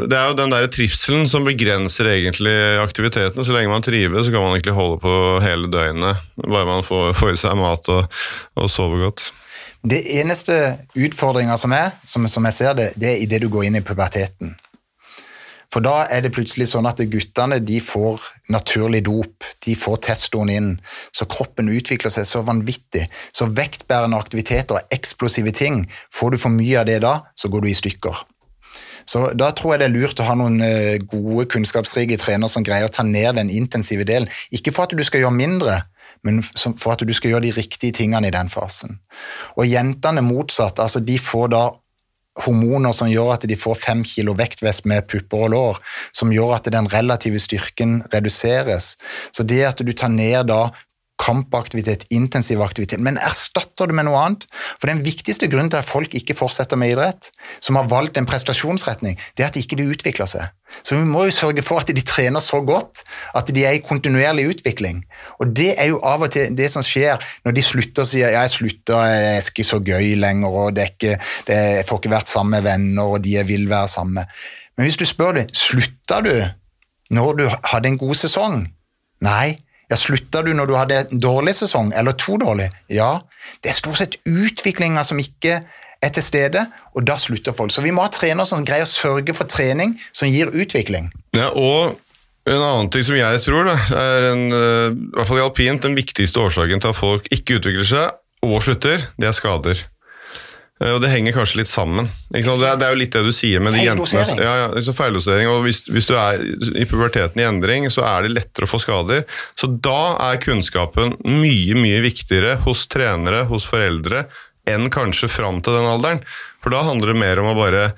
Det er jo den der trivselen som begrenser egentlig aktiviteten. Så lenge man trives, så kan man egentlig holde på hele døgnet. Bare man får, får i seg mat og, og sover godt. Det eneste utfordringa som er, som, som jeg ser det, det er idet du går inn i puberteten. For da er det plutselig sånn at guttene de får naturlig dop, de får testoen inn, så kroppen utvikler seg så vanvittig. Så vektbærende aktiviteter og eksplosive ting, får du for mye av det da, så går du i stykker. Så da tror jeg det er lurt å ha noen eh, gode, kunnskapsrike trenere som greier å ta ned den intensive delen. Ikke for at du skal gjøre mindre, men for at du skal gjøre de riktige tingene i den fasen. Og jentene motsatt, altså de får da hormoner som gjør at de får fem kilo vektvest med pupper og lår, som gjør at den relative styrken reduseres. Så det at du tar ned da kampaktivitet, intensiv aktivitet, men erstatter det med noe annet. For den viktigste grunnen til at folk ikke fortsetter med idrett, som har valgt en prestasjonsretning, det er at ikke de utvikler seg. Så vi må jo sørge for at de trener så godt at de er i kontinuerlig utvikling. Og det er jo av og til det som skjer når de slutter og sier ja, jeg slutter, jeg er ikke så gøy lenger, og det er ikke, det, jeg får ikke vært sammen med venner, og de jeg vil være sammen med. Men hvis du spør dem, slutta du når du hadde en god sesong? Nei. Ja, Slutta du når du hadde en dårlig sesong, eller to dårlige? Ja. Det er stort sett utviklinga som ikke er til stede, og da slutter folk. Så vi må ha trenere som greier å sørge for trening som gir utvikling. Ja, og en annen ting som jeg tror da, er en, eh, i hvert fall i alpint, den viktigste årsaken til at folk ikke utvikler seg og slutter, det er skader. Eh, Og det henger kanskje litt sammen. Det, er, det er jo litt det du sier med de jentene. Ja, ja, liksom feildosering. Og hvis, hvis du er i puberteten i endring, så er det lettere å få skader. Så da er kunnskapen mye, mye viktigere hos trenere, hos foreldre, enn kanskje fram til den alderen. For da handler det mer om å bare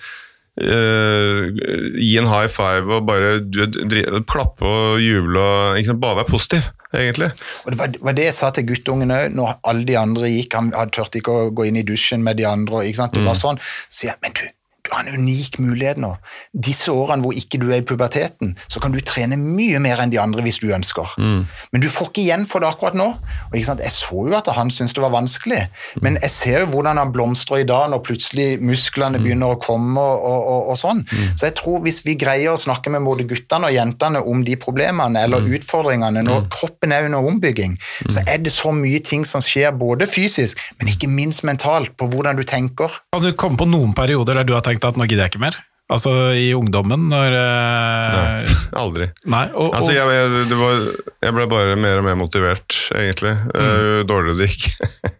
eh, gi en high five og bare du, dri, klappe og juble og liksom, bare være positiv, egentlig. Og Det var, var det jeg sa til guttungen òg, når alle de andre gikk. Han hadde turte ikke å gå inn i dusjen med de andre. ikke sant? Det var sånn. Så jeg, men du, du har en unik mulighet nå. Disse årene hvor ikke du er i puberteten, så kan du trene mye mer enn de andre hvis du ønsker. Men du får ikke igjen for det akkurat nå. Og ikke sant? Jeg så jo at han syntes det var vanskelig, men jeg ser jo hvordan han blomstrer i dag når plutselig musklene begynner å komme og, og, og, og sånn. Så jeg tror hvis vi greier å snakke med både guttene og jentene om de problemene eller utfordringene når kroppen er under ombygging, så er det så mye ting som skjer både fysisk, men ikke minst mentalt, på hvordan du tenker. Kan du komme på noen perioder der du har tenkt at nå gidder jeg ikke mer? Altså i ungdommen, når eh, Nei, aldri. Nei, og, og, Altså, jeg, jeg, det var, jeg ble bare mer og mer motivert, egentlig. eh, Jo dårligere det gikk.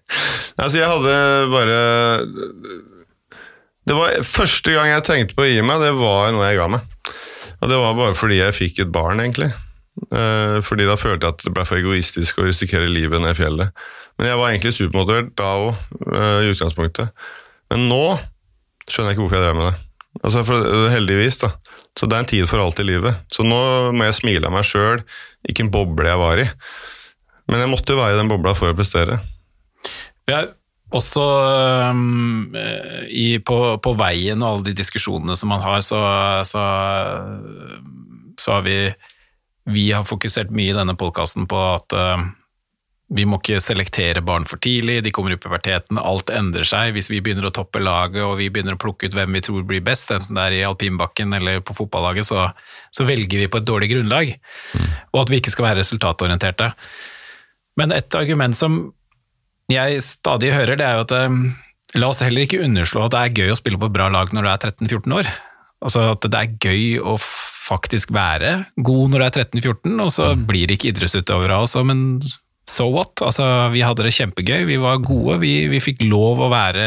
altså, jeg hadde bare Det var Første gang jeg tenkte på å gi meg, det var noe jeg ga meg. Og det var bare fordi jeg fikk et barn, egentlig. Eh, fordi da følte jeg at det ble for egoistisk å risikere livet ned i fjellet. Men jeg var egentlig supermotivert da òg, i utgangspunktet. Men nå skjønner jeg ikke hvorfor jeg drev med det. Altså for, heldigvis, da. Så det er en tid for alt i livet. Så nå må jeg smile av meg sjøl, ikke en boble jeg var i. Men jeg måtte jo være i den bobla for å prestere. Vi er også eh, i, på, på veien og alle de diskusjonene som man har, så, så, så har vi Vi har fokusert mye i denne podkasten på at øhm, vi må ikke selektere barn for tidlig, de kommer i puberteten, alt endrer seg. Hvis vi begynner å toppe laget og vi begynner å plukke ut hvem vi tror blir best, enten det er i alpinbakken eller på fotballaget, så, så velger vi på et dårlig grunnlag. Og at vi ikke skal være resultatorienterte. Men et argument som jeg stadig hører, det er jo at eh, la oss heller ikke underslå at det er gøy å spille på et bra lag når du er 13-14 år. Altså at det er gøy å faktisk være god når du er 13-14, og så blir det ikke idrettsutøvere av oss, men so what? Altså, vi hadde det kjempegøy, vi var gode, vi, vi fikk lov å være,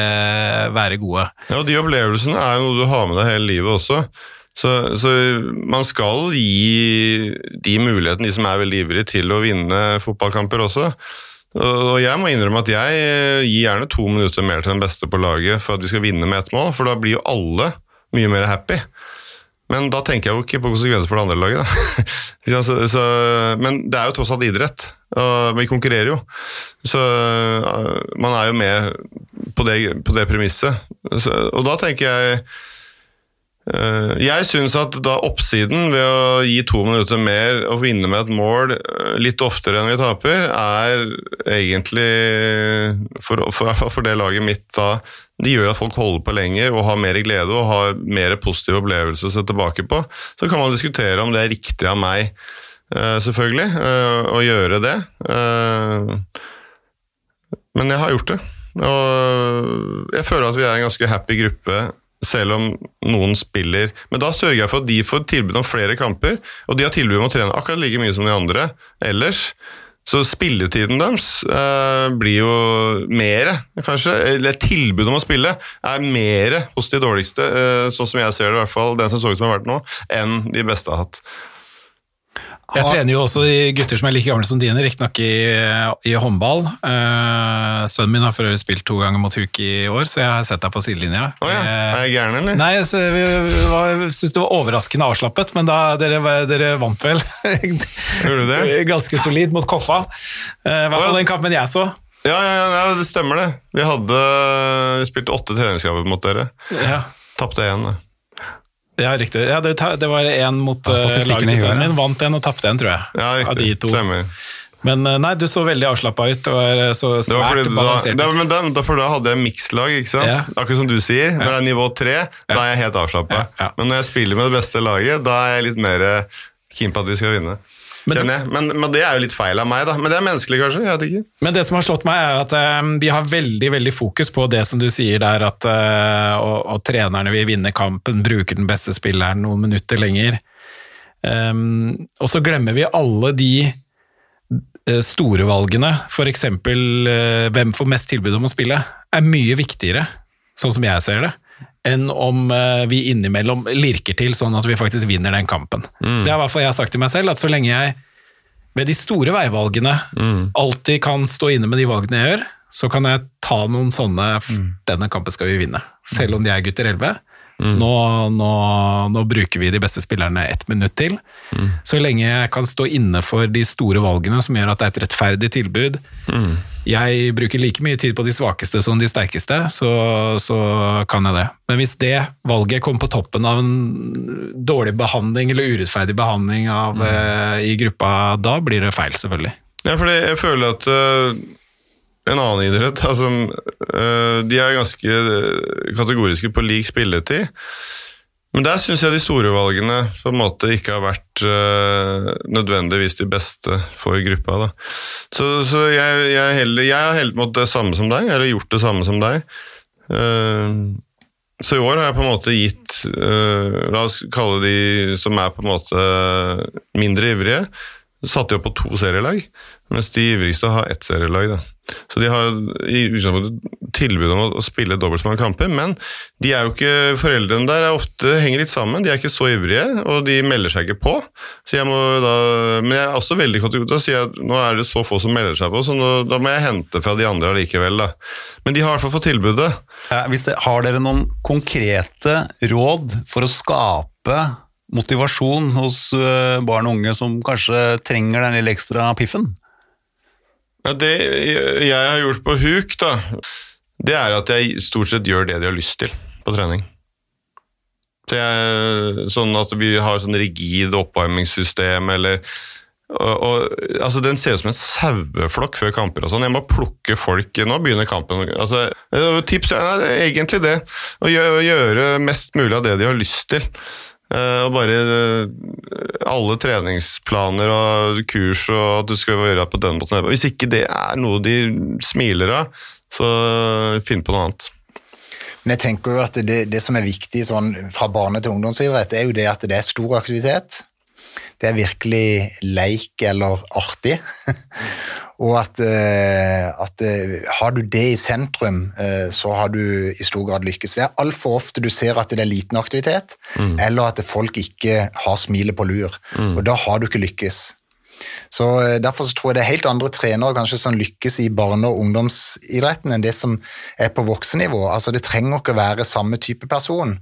være gode. Ja, og De opplevelsene er jo noe du har med deg hele livet også. Så, så man skal gi de mulighetene, de som er veldig ivrige til å vinne fotballkamper også. Og jeg må innrømme at jeg gir gjerne to minutter mer til den beste på laget for at vi skal vinne med ett mål, for da blir jo alle mye mer happy. Men da tenker jeg jo ikke på konsekvenser for det andre laget. Da. Så, så, men det er jo tross alt idrett, og vi konkurrerer jo. Så uh, man er jo med på det, på det premisset. Og da tenker jeg Jeg syns at da oppsiden ved å gi to minutter mer og vinne med et mål uh, litt oftere enn vi taper, er egentlig, for, for, for det laget mitt da, det gjør at folk holder på lenger og har mer glede og har mer positive opplevelser å se tilbake på. Så kan man diskutere om det er riktig av meg, eh, selvfølgelig, eh, å gjøre det. Eh, Men jeg har gjort det. Og jeg føler at vi er en ganske happy gruppe, selv om noen spiller. Men da sørger jeg for at de får tilbud om flere kamper, og de har tilbud om å trene akkurat like mye som de andre ellers. Så spilletiden deres eh, blir jo mer, kanskje. Eller tilbudet om å spille er mer hos de dårligste, eh, sånn som jeg ser det i hvert fall, den sesongen som har vært nå, enn de beste har hatt. Jeg trener jo også gutter som er like gamle som dine, riktignok i, i håndball. Uh, sønnen min har for øvrig spilt to ganger mot Huk i år, så jeg har sett deg på sidelinja. Oh, ja, er jeg gæren, eller? Nei, så vi var- syns det var overraskende avslappet, men da, dere, dere vant vel Gjorde du det? ganske solid mot Koffa. Eh, I hvert fall oh, ja. den kampen jeg så. Ja, ja, det stemmer det. Vi hadde vi spilte åtte treningskamper mot dere. Ja, Tapte én. da. Ja riktig. Ja, det, det var én mot Ja, eh, laget til sønnen min. Vant en og tapte en, tror jeg. Ja, Av de riktig. to. Stemmer. Men eh, nei, du så veldig avslappa ut. Det var så så Det var svært fordi balansert. da, da, da, for da hadde jeg mikslag, ikke sant? Ja. Akkurat som du sier. Når det er nivå tre, da er jeg helt avslappa. Ja, ja. Men når jeg spiller med det beste laget, da er jeg litt mer keen på at vi skal vinne. Kjenner jeg. Men, men det er jo litt feil av meg, da. Men det er menneskelig, kanskje? Jeg vet ikke. Men det som har slått meg, er at eh, vi har veldig veldig fokus på det som du sier der, at uh, og, og trenerne vil vinne kampen, bruker den beste spilleren noen minutter lenger. Um, og så glemmer vi alle de uh, store valgene, f.eks. Uh, hvem får mest tilbud om å spille, er mye viktigere, sånn som jeg ser det, enn om eh, vi innimellom lirker til sånn at vi faktisk vinner den kampen. Det er i hvert fall jeg har sagt til meg selv, at så lenge jeg ved de store veivalgene alltid kan stå inne med de valgene jeg gjør, så kan jeg ta noen sånne Denne kampen skal vi vinne. Selv om de er gutter 11. Nå, nå, nå bruker vi de beste spillerne ett minutt til. Så lenge jeg kan stå inne for de store valgene som gjør at det er et rettferdig tilbud, jeg bruker like mye tid på de svakeste som de sterkeste, så, så kan jeg det. Men hvis det valget kommer på toppen av en dårlig behandling eller urettferdig behandling av, eh, i gruppa, da blir det feil, selvfølgelig. Ja, fordi jeg føler at øh, en annen idrett altså, De er ganske øh, kategoriske på lik spilletid. Men der syns jeg de store valgene på en måte ikke har vært uh, nødvendigvis de beste for gruppa. Da. Så, så jeg, jeg, heller, jeg har heldt mot det samme som deg, eller gjort det samme som deg. Uh, så i år har jeg på en måte gitt uh, La oss kalle de som er på en måte mindre ivrige, satte de opp på to serielag, mens de ivrigste har ett serielag. da. Så de har i utgangspunktet tilbud om å, spille dobbelt så mange kamper, men de er jo ikke, foreldrene der er ofte henger litt sammen. De er ikke så ivrige, og de melder seg ikke på. Så jeg må da, men jeg er også veldig kategorisk til å si at nå er det så få som melder seg på, så nå, da må jeg hente fra de andre allikevel. da. Men de har i hvert fall fått tilbudet. Hvis det, har dere noen konkrete råd for å skape motivasjon hos eh, barn og unge som kanskje trenger den lille ekstra piffen? Ja, det jeg har gjort på huk, da, det er at jeg stort sett gjør det de har lyst til på trening. Så jeg, sånn at vi har sånn rigid oppvarmingssystem, eller og, og, altså Den ser ut som en saueflokk før kamper. og sånn. Jeg må plukke folk Nå begynner kampen. altså eh, Tips er egentlig det. Å gjøre, mest mulig av det de har lyst til. Eh, og bare eh, alle treningsplaner og kurs og at du skal gjøre det på den måten. Hvis ikke det er noe de smiler av, så finn på noe annet. Men jeg tenker jo at det, det som er viktig sånn, fra barne- til ungdomsidrett, er jo det at det er stor aktivitet. Det er virkelig leik eller artig. Og at, eh, at eh, har du det i sentrum, eh, så har du i stor grad lykkes. Det er altfor ofte du ser at det er liten aktivitet, eller at folk ikke har smilet på lur. Og da har du ikke lykkes. Så eh, Derfor så tror jeg det er helt andre trenere kanskje som lykkes i barne- og ungdomsidretten enn det som er på voksenivå. Altså Det trenger ikke være samme type person.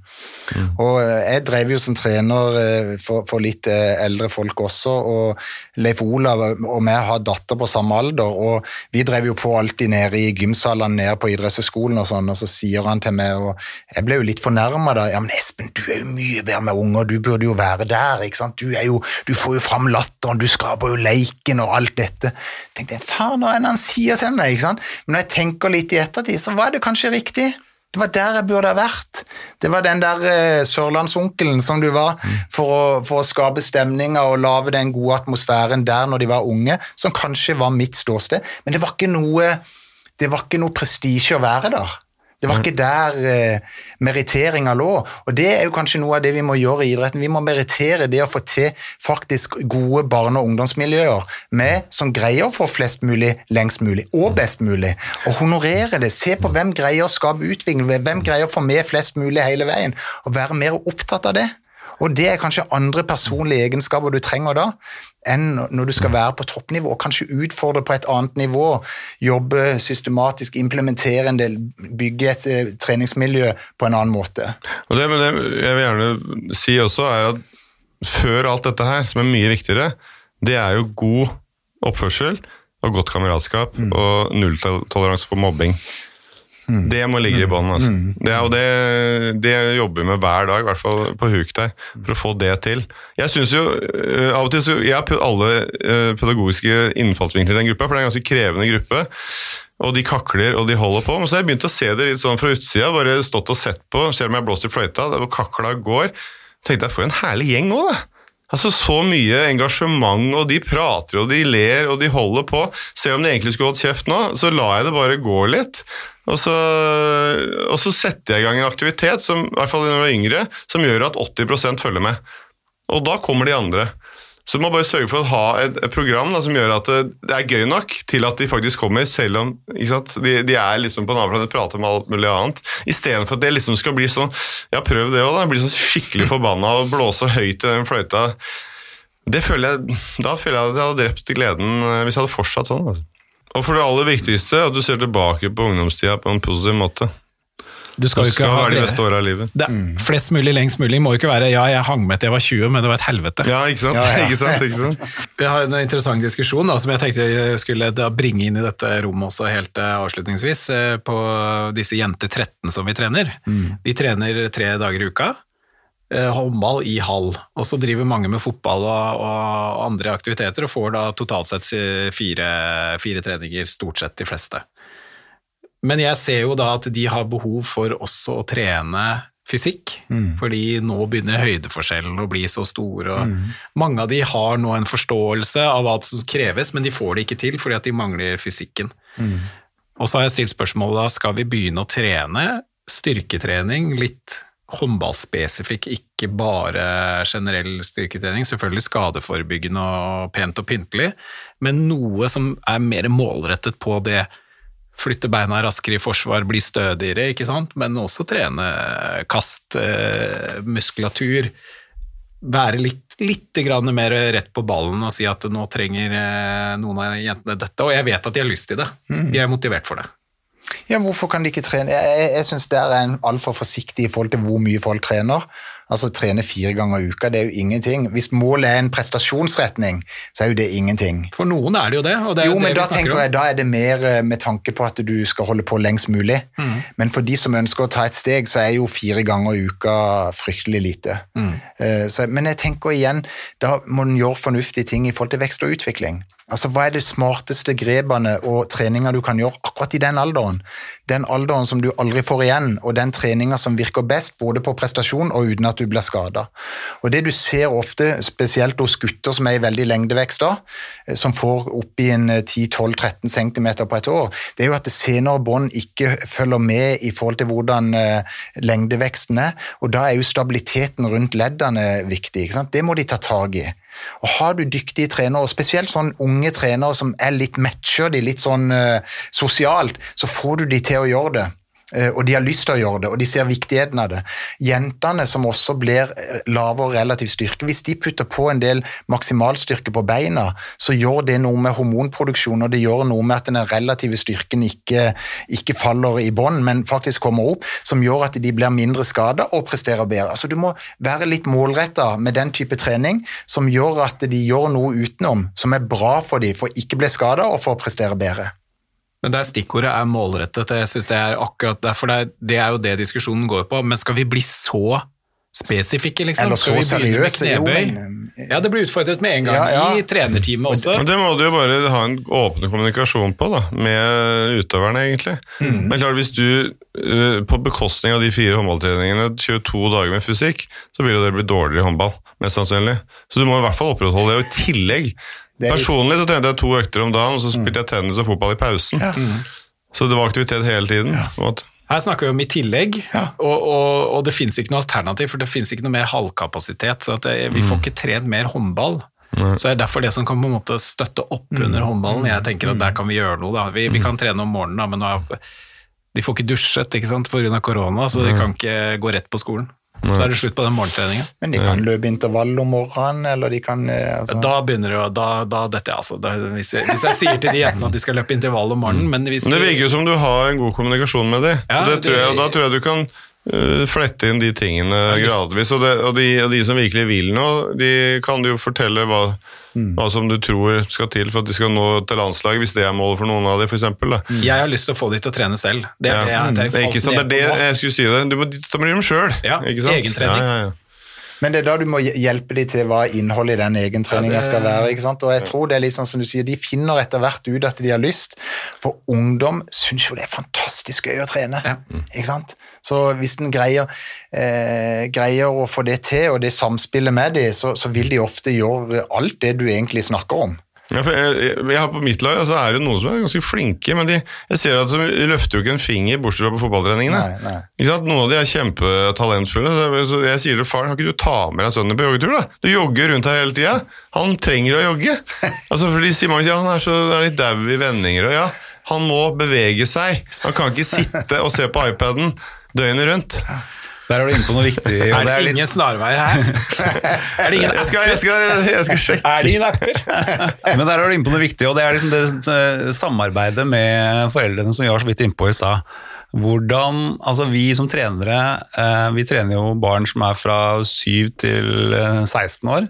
Og eh, Jeg drev jo som trener eh, for, for litt eldre folk også, og Leif Olav og jeg har datter på samme alder, og vi drev jo på alltid nede i gymsalene nede på idrettshøyskolen og sånn, og så sier han til meg, og jeg ble jo litt fornærma da, ja men Espen, du er jo mye bedre med unger, du burde jo være der, ikke sant, du er jo, du får jo fram latteren, du skaper jo leiken og alt dette. Jeg tenkte jeg, faen, hva er det han sier til meg, ikke sant? Men når jeg tenker litt i ettertid, så var det kanskje riktig. Det var der jeg burde ha vært. Det var den der eh, sørlandsonkelen som du var, for å, for å skape stemninga og lage den gode atmosfæren der når de var unge, som kanskje var mitt ståsted. Men det var ikke noe, det var ikke noe prestisje å være der. Det var ikke der eh, meritteringa lå. Og det er jo kanskje noe av det vi må gjøre i idretten. Vi må merittere det å få til faktisk gode barne- og ungdomsmiljøer med, som greier å få flest mulig lengst mulig, og best mulig. Og honorere det. Se på hvem greier å skape utvikling, hvem greier å få med flest mulig hele veien. Og være mer opptatt av det. Og det er kanskje andre personlige egenskaper du trenger da, enn når du skal være på toppnivå. Kanskje utfordre på et annet nivå. Jobbe systematisk, implementere en del, bygge et eh, treningsmiljø på en annen måte. Og det, men det jeg vil gjerne si også, er at før alt dette her, som er mye viktigere, det er jo god oppførsel og godt kameratskap og nulltoleranse for mobbing. Det må ligge i bånn. Altså. Det, og det, det jobber vi med hver dag, i hvert fall på huk der, for å få det til. Jeg synes jo, øh, av og til så, jeg har alle øh, pedagogiske innfallsvinkler i den gruppa, for det er en ganske krevende gruppe. Og de kakler og de holder på. Men så har jeg begynt å se det litt sånn fra utsida, bare stått og sett på, selv om jeg har blåst i fløyta, der hvor kakla går. tenkte jeg, får en herlig gjeng òg, da. Altså Så mye engasjement, og de prater og de ler og de holder på. Selv om de egentlig skulle holdt kjeft nå, så lar jeg det bare gå litt. Og så, og så setter jeg i gang en aktivitet, som, i hvert fall når jeg er yngre, som gjør at 80% følger med. Og da kommer de andre. Så du må bare sørge for å ha et, et program da, som gjør at det, det er gøy nok til at de faktisk kommer, selv om? De, de er liksom på nabolaget og prater om alt mulig annet. Istedenfor at det liksom skal bli sånn Ja, prøv det òg, da. Bli sånn skikkelig forbanna og blåse høyt i den fløyta. Det føler jeg, Da føler jeg at jeg hadde drept gleden eh, hvis jeg hadde fortsatt sånn. Altså. Og for det aller viktigste, at du ser tilbake på ungdomstida på en positiv måte. Du skal du skal ha være de beste åra i livet. det, Flest mulig, lengst mulig må jo ikke være 'ja, jeg hang med til jeg var 20, men det var et helvete'. Ja, ikke sant? Ja, ja. ikke sant? Ikke sant? Vi har en interessant diskusjon da, som jeg tenkte jeg skulle da bringe inn i dette rommet også helt eh, avslutningsvis, eh, på disse jenter 13 som vi trener. De trener tre dager i uka, håndball i hall, og så driver mange med fotball og, og andre aktiviteter, og får da totalt sett fire, fire treninger, stort sett de fleste. Men jeg ser jo da at de har behov for også å trene fysikk, fordi nå begynner høydeforskjellen å bli så stor, og mange av de har nå en forståelse av hva som kreves, men de får det ikke til fordi at de mangler fysikken. Og så har jeg stilt spørsmålet da, skal vi begynne å trene? Styrketrening litt håndballspesifikk, ikke bare generell styrketrening, selvfølgelig skadeforebyggende og pent og pyntelig, men noe som er mer målrettet på det flytte beina raskere i forsvar, bli stødigere, ikke sant? men også trene kast, eh, muskulatur, være litt, litt grann mer rett på ballen og si at nå trenger eh, noen av jentene dette, og jeg vet at de har lyst til det. De er motivert for det. Ja, Hvorfor kan de ikke trene? Jeg, jeg, jeg syns der er en altfor forsiktig i forhold til hvor mye folk trener. Altså Trene fire ganger i uka, det er jo ingenting. Hvis målet er en prestasjonsretning, så er jo det ingenting. For noen er det jo det. Det Jo, men da tenker om. jeg, da er det mer eh, med tanke på at du skal holde på lengst mulig. Mm. Men for de som ønsker å ta et steg, så er jo fire ganger i uka fryktelig lite. Mm. Eh, Så, men jeg tenker igjen, da må en gjøre fornuftige ting i forhold til vekst og utvikling. Altså, Hva er det smarteste grepene og treninga du kan gjøre akkurat i den alderen? Den alderen som du aldri får igjen, og den treninga som virker best både på prestasjon og uten at du blir skada. Og det du ser ofte, spesielt hos gutter som er i veldig lengdevekst da, eh, som får opp i en eh, 10-12-13 cm på et år, det er jo at det senere bånd ikke følger med i forhold til hvordan eh, lengdeveksten er, og da er jo stabiliteten rundt leddene viktig. Ikke sant? Det må de ta tak i. Og Har du dyktige trenere, og spesielt sånn unge trenere som er litt matcher de litt sånn uh, sosialt, så får du de til å gjøre det. Eh, og de har lyst til å gjøre det, og de ser viktigheten av det. Jentene som også blir eh, lavere relativ styrke, hvis de putter på en del maksimalstyrke på beina, så gjør det noe med hormonproduksjon, og det gjør noe med at den relative styrken ikke, ikke faller i bånn, men faktisk kommer opp, som gjør at de blir mindre skada og presterer bedre. Altså Du må være litt målretta med den type trening som gjør at de gjør noe utenom som er bra for dem for ikke å bli skada og for å prestere bedre. Men der stikkordet er målrettet. Jeg synes det er akkurat derfor det er, det er jo det diskusjonen går på. Men skal vi bli så spesifikke, liksom? Eller så seriøse, jo, men- Ja, det blir utfordret med en gang Ja, ja. i trenerteamet også. Men det må du jo bare ha en åpen kommunikasjon på, da, med utøverne, egentlig. Men klart, hvis du eh, på bekostning av de fire håndballtreningene kjører to dager med fysikk, så vil jo det bli dårligere håndball, mest sannsynlig. Så du må i hvert fall opprettholde det. Og i tillegg Personlig så trente jeg to økter om dagen, og så spilte jeg tennis og fotball i pausen. Så det var aktivitet hele tiden. på en måte. Her snakker vi om i tillegg, Ja. og, og, og det finnes ikke noe alternativ, for det finnes ikke noe mer halvkapasitet. så at det, Vi får ikke trent mer håndball. Så det er derfor det som kan på en måte støtte opp under håndballen. Jeg tenker at der kan vi gjøre noe. da. Vi, vi kan trene om morgenen, da, men nå er, de får ikke dusjet ikke sant, pga. korona, så de kan ikke gå rett på skolen. Så er det slutt på den morgentreningen. Men de kan løpe intervall om morgenen, eller de kan eh, altså. Da begynner det å Da, da detter jeg, altså. Da, hvis, jeg, hvis jeg sier til de jentene at de skal løpe intervall om morgenen, men hvis Men det virker jo som du har en god kommunikasjon med dem. Ja, det tror jeg, og da tror jeg du kan flette inn de tingene gradvis. Og, det, og, de, og de som virkelig vil noe, de kan jo fortelle hva, Mm. hva som du tror skal til for at de skal nå til landslaget, hvis det er målet for noen av dem, f.eks. Jeg har lyst til å få de til å trene selv. Det er det jeg jeg, Det er ikke sant, det er det jeg skulle si det. Du må ta med dem sjøl. Ja, egentrening. Ja, ja, ja. Men det er da du må hjelpe dem til hva innholdet i den egentreninga skal være. ikke sant? Og jeg tror det er litt sånn som du sier, De finner etter hvert ut at de har lyst, for ungdom syns jo det er fantastisk gøy å trene. ikke sant? Så hvis en greier, eh, greier å få det til, og det samspillet med dem, så, så vil de ofte gjøre alt det du egentlig snakker om. Ja, for jeg, jeg, jeg På mitt lag altså er det noen som er ganske flinke, men de, jeg ser at de løfter jo ikke en finger bortsett fra på fotballtreningene. Noen av de er kjempetalentfulle. så- Så jeg sier til faren kan ikke du ta med deg sønnen på joggetur? da? Du jogger rundt her hele tida. Han trenger å jogge. Altså, for de sier ja, han er, så, er litt dau i vendinger. og ja, Han må bevege seg. Han kan ikke sitte og se på iPaden døgnet rundt. Der er du inne på noe viktig. Er det det er ingen snarvei her? Er det ingen Jeg skal, jeg skal, jeg skal sjekke. Er det ingen apper? Men der er du inne på noe viktig, og det er liksom det eh, samarbeidet med foreldrene som vi var så vidt innpå i stad. Hvordan, altså Vi som trenere, eh, vi trener jo barn som er fra 7 til eh, 16 år.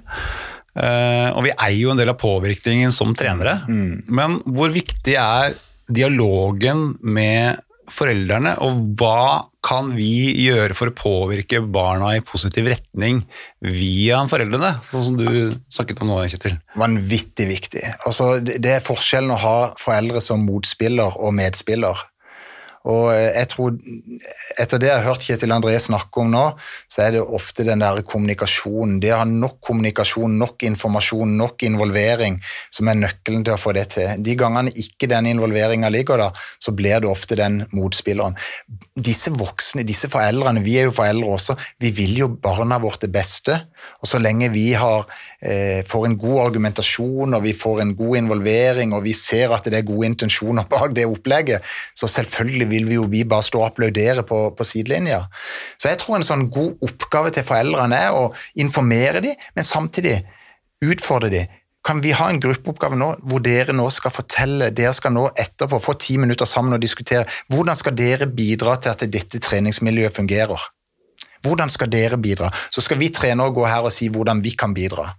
Eh, og vi eier jo en del av påvirkningen som trenere. Men hvor viktig er dialogen med foreldrene, og hva kan vi gjøre for å påvirke barna i positiv retning via foreldrene, sånn som du snakket om nå, Kjetil? vanvittig viktig. Altså, det er forskjellen å ha foreldre som motspiller og medspiller. Og eh, jeg tror, Etter det jeg har hørt Kjetil André snakke om nå, så er det ofte den der kommunikasjonen. Det å ha nok kommunikasjon, nok informasjon, nok involvering som er nøkkelen til å få det til. De gangene ikke den involveringa ligger der, så blir det ofte den motspilleren. Disse voksne, disse foreldrene, vi er jo foreldre også, vi vil jo barna vårt det beste. Og så lenge vi har, eh, får en god argumentasjon og vi får en god involvering og vi ser at det er gode intensjoner bak det opplegget, så selvfølgelig vil vi jo vi bare stå og applaudere på, på sidelinja. Så jeg tror en sånn god oppgave til foreldrene er å informere dem, men samtidig utfordre dem. Kan vi ha en gruppeoppgave nå hvor dere nå skal fortelle, dere skal nå etterpå få ti minutter sammen og diskutere hvordan skal dere bidra til at dette treningsmiljøet fungerer? Hvordan skal dere bidra? Så skal vi trenere gå her og si hvordan vi kan bidra.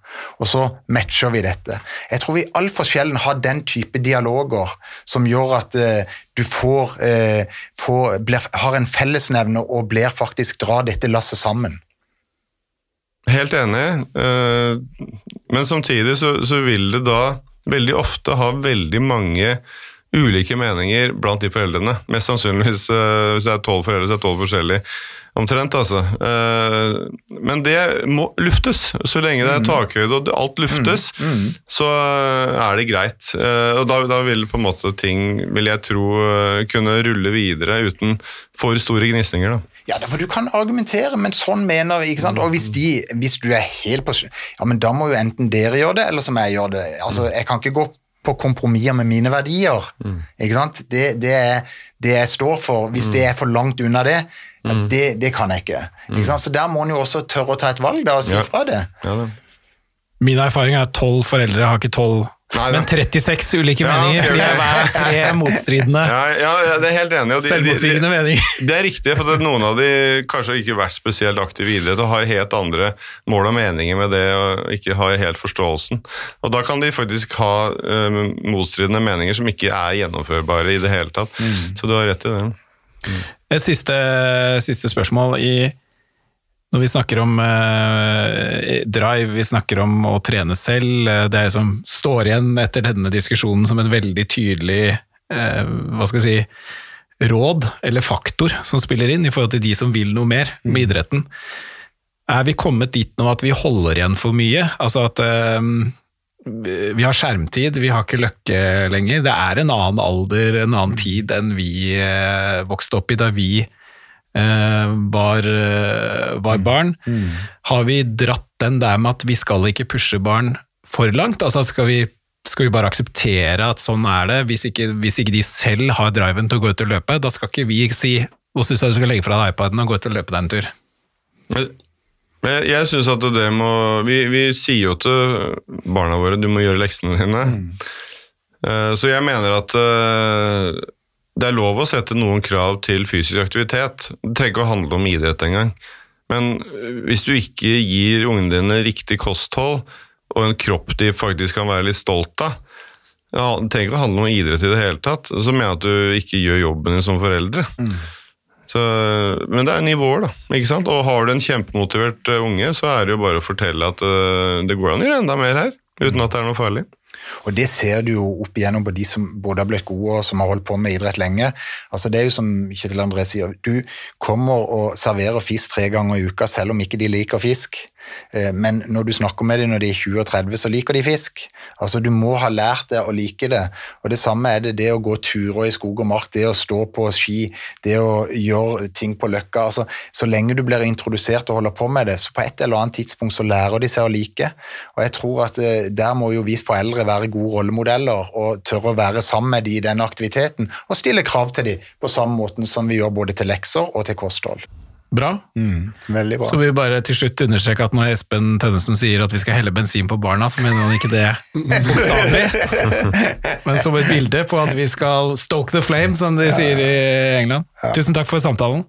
Og så matcher vi dette. Jeg tror vi altfor sjelden har den type dialoger som gjør at eh, du får, eh, får blir, har en fellesnevne og blir faktisk dra dette lasset sammen. Helt enig, eh, men samtidig så, så vil det da veldig ofte ha veldig mange ulike meninger blant de foreldrene. Mest sannsynligvis hvis det er tolv foreldre, så er det tolv forskjellige. Omtrent, altså. Eh, Men det må luftes. Så lenge det er takhøyde og alt luftes, så er det greit. Eh, Og da, da vil på en måte ting, vil jeg tro, eh, kunne rulle videre uten for store gnisninger. da. Ja, for du kan argumentere, men sånn mener vi, ikke sant? Og hvis, de, hvis du er helt på Ja, men da må jo enten dere gjøre det, eller så må jeg gjøre det. Altså, jeg kan ikke gå på kompromisser med mine verdier. Ikke sant? Det, det er det jeg står for. Hvis det er for langt unna det, ja, det, det kan jeg ikke. ikke sant? Så der må en jo også tørre å ta et valg da, og si Ja. fra det. Ja, da. Min erfaring er at tolv foreldre har ikke tolv, Nei, men 36 ulike Ja, meninger. ok, Fordi ok. det er hver tre motstridende, Ja, ja, ja, det er helt enig. og de- de- de- selvmotsigende meninger. Det er riktig, for noen av de kanskje har ikke vært spesielt aktive i idrett og har helt andre mål og meninger med det og ikke har helt forståelsen. Og da kan de faktisk ha eh, motstridende meninger som ikke er gjennomførbare i det hele tatt. Så du har rett i det. Et siste, siste spørsmål i når vi snakker om eh, drive, vi snakker om å trene selv, eh, det er som står igjen etter denne diskusjonen som en veldig tydelig eh, hva skal jeg si, råd eller faktor som spiller inn i forhold til de som vil noe mer med idretten. Er vi kommet dit nå at vi holder igjen for mye? Altså at eh, vi har skjermtid, vi har ikke løkke lenger. Det er en annen alder, en annen tid enn vi eh, vokste opp i da vi eh, var, eh, var barn. Har vi dratt den der med at vi skal ikke pushe barn for langt? Altså skal vi, skal vi bare akseptere at sånn er det? Hvis ikke, hvis ikke de selv har driven til å gå ut og løpe, da skal ikke vi si hvordan syns du skal legge fra deg iPaden og gå ut og løpe deg en tur. Men jeg, jeg at det må vi, vi sier jo til barna våre du må gjøre leksene dine. Mm. Så jeg mener at eh, det er lov å sette noen krav til fysisk aktivitet. Det trenger ikke å handle om idrett engang. Men eh, hvis du ikke gir ungene dine riktig kosthold og en kropp de faktisk kan være litt stolt av, ja, det trenger ikke å handle om idrett i det hele tatt, så mener jeg at du ikke gjør jobben din som foreldre. Men det er nivåer, da. ikke sant? Og har du en kjempemotivert eh, unge, så er det jo bare å fortelle at eh, det går an å gjøre enda mer her, uten at det er noe farlig. Og det ser du jo opp igjennom på de som både har blitt gode og som har holdt på med idrett lenge. Altså Det er jo som Kjetil André sier, du kommer og serverer fisk tre ganger i uka selv om ikke de liker fisk. Eh, Men når du snakker med dem når de er 20 og 30, så liker de fisk. Altså Du må ha lært deg å like det. Og Det samme er det det å gå turer i skog og mark, det å stå på ski, det å gjøre ting på løkka. altså Så lenge du blir introdusert og holder på med det, så på et eller annet tidspunkt så lærer de seg å like. Og jeg tror at eh, Der må jo vi foreldre være gode rollemodeller og tørre å være sammen med dem i den aktiviteten, og stille krav til dem på samme måten som vi gjør både til lekser og til kosthold. Bra. Veldig bra. Så vil vi bare til slutt understreke at når Espen Tønnesen sier at vi skal helle bensin på barna, så mener han ikke det bokstavelig, men som et bilde på at vi skal stoke the flame, som de sier i England. Tusen takk for samtalen.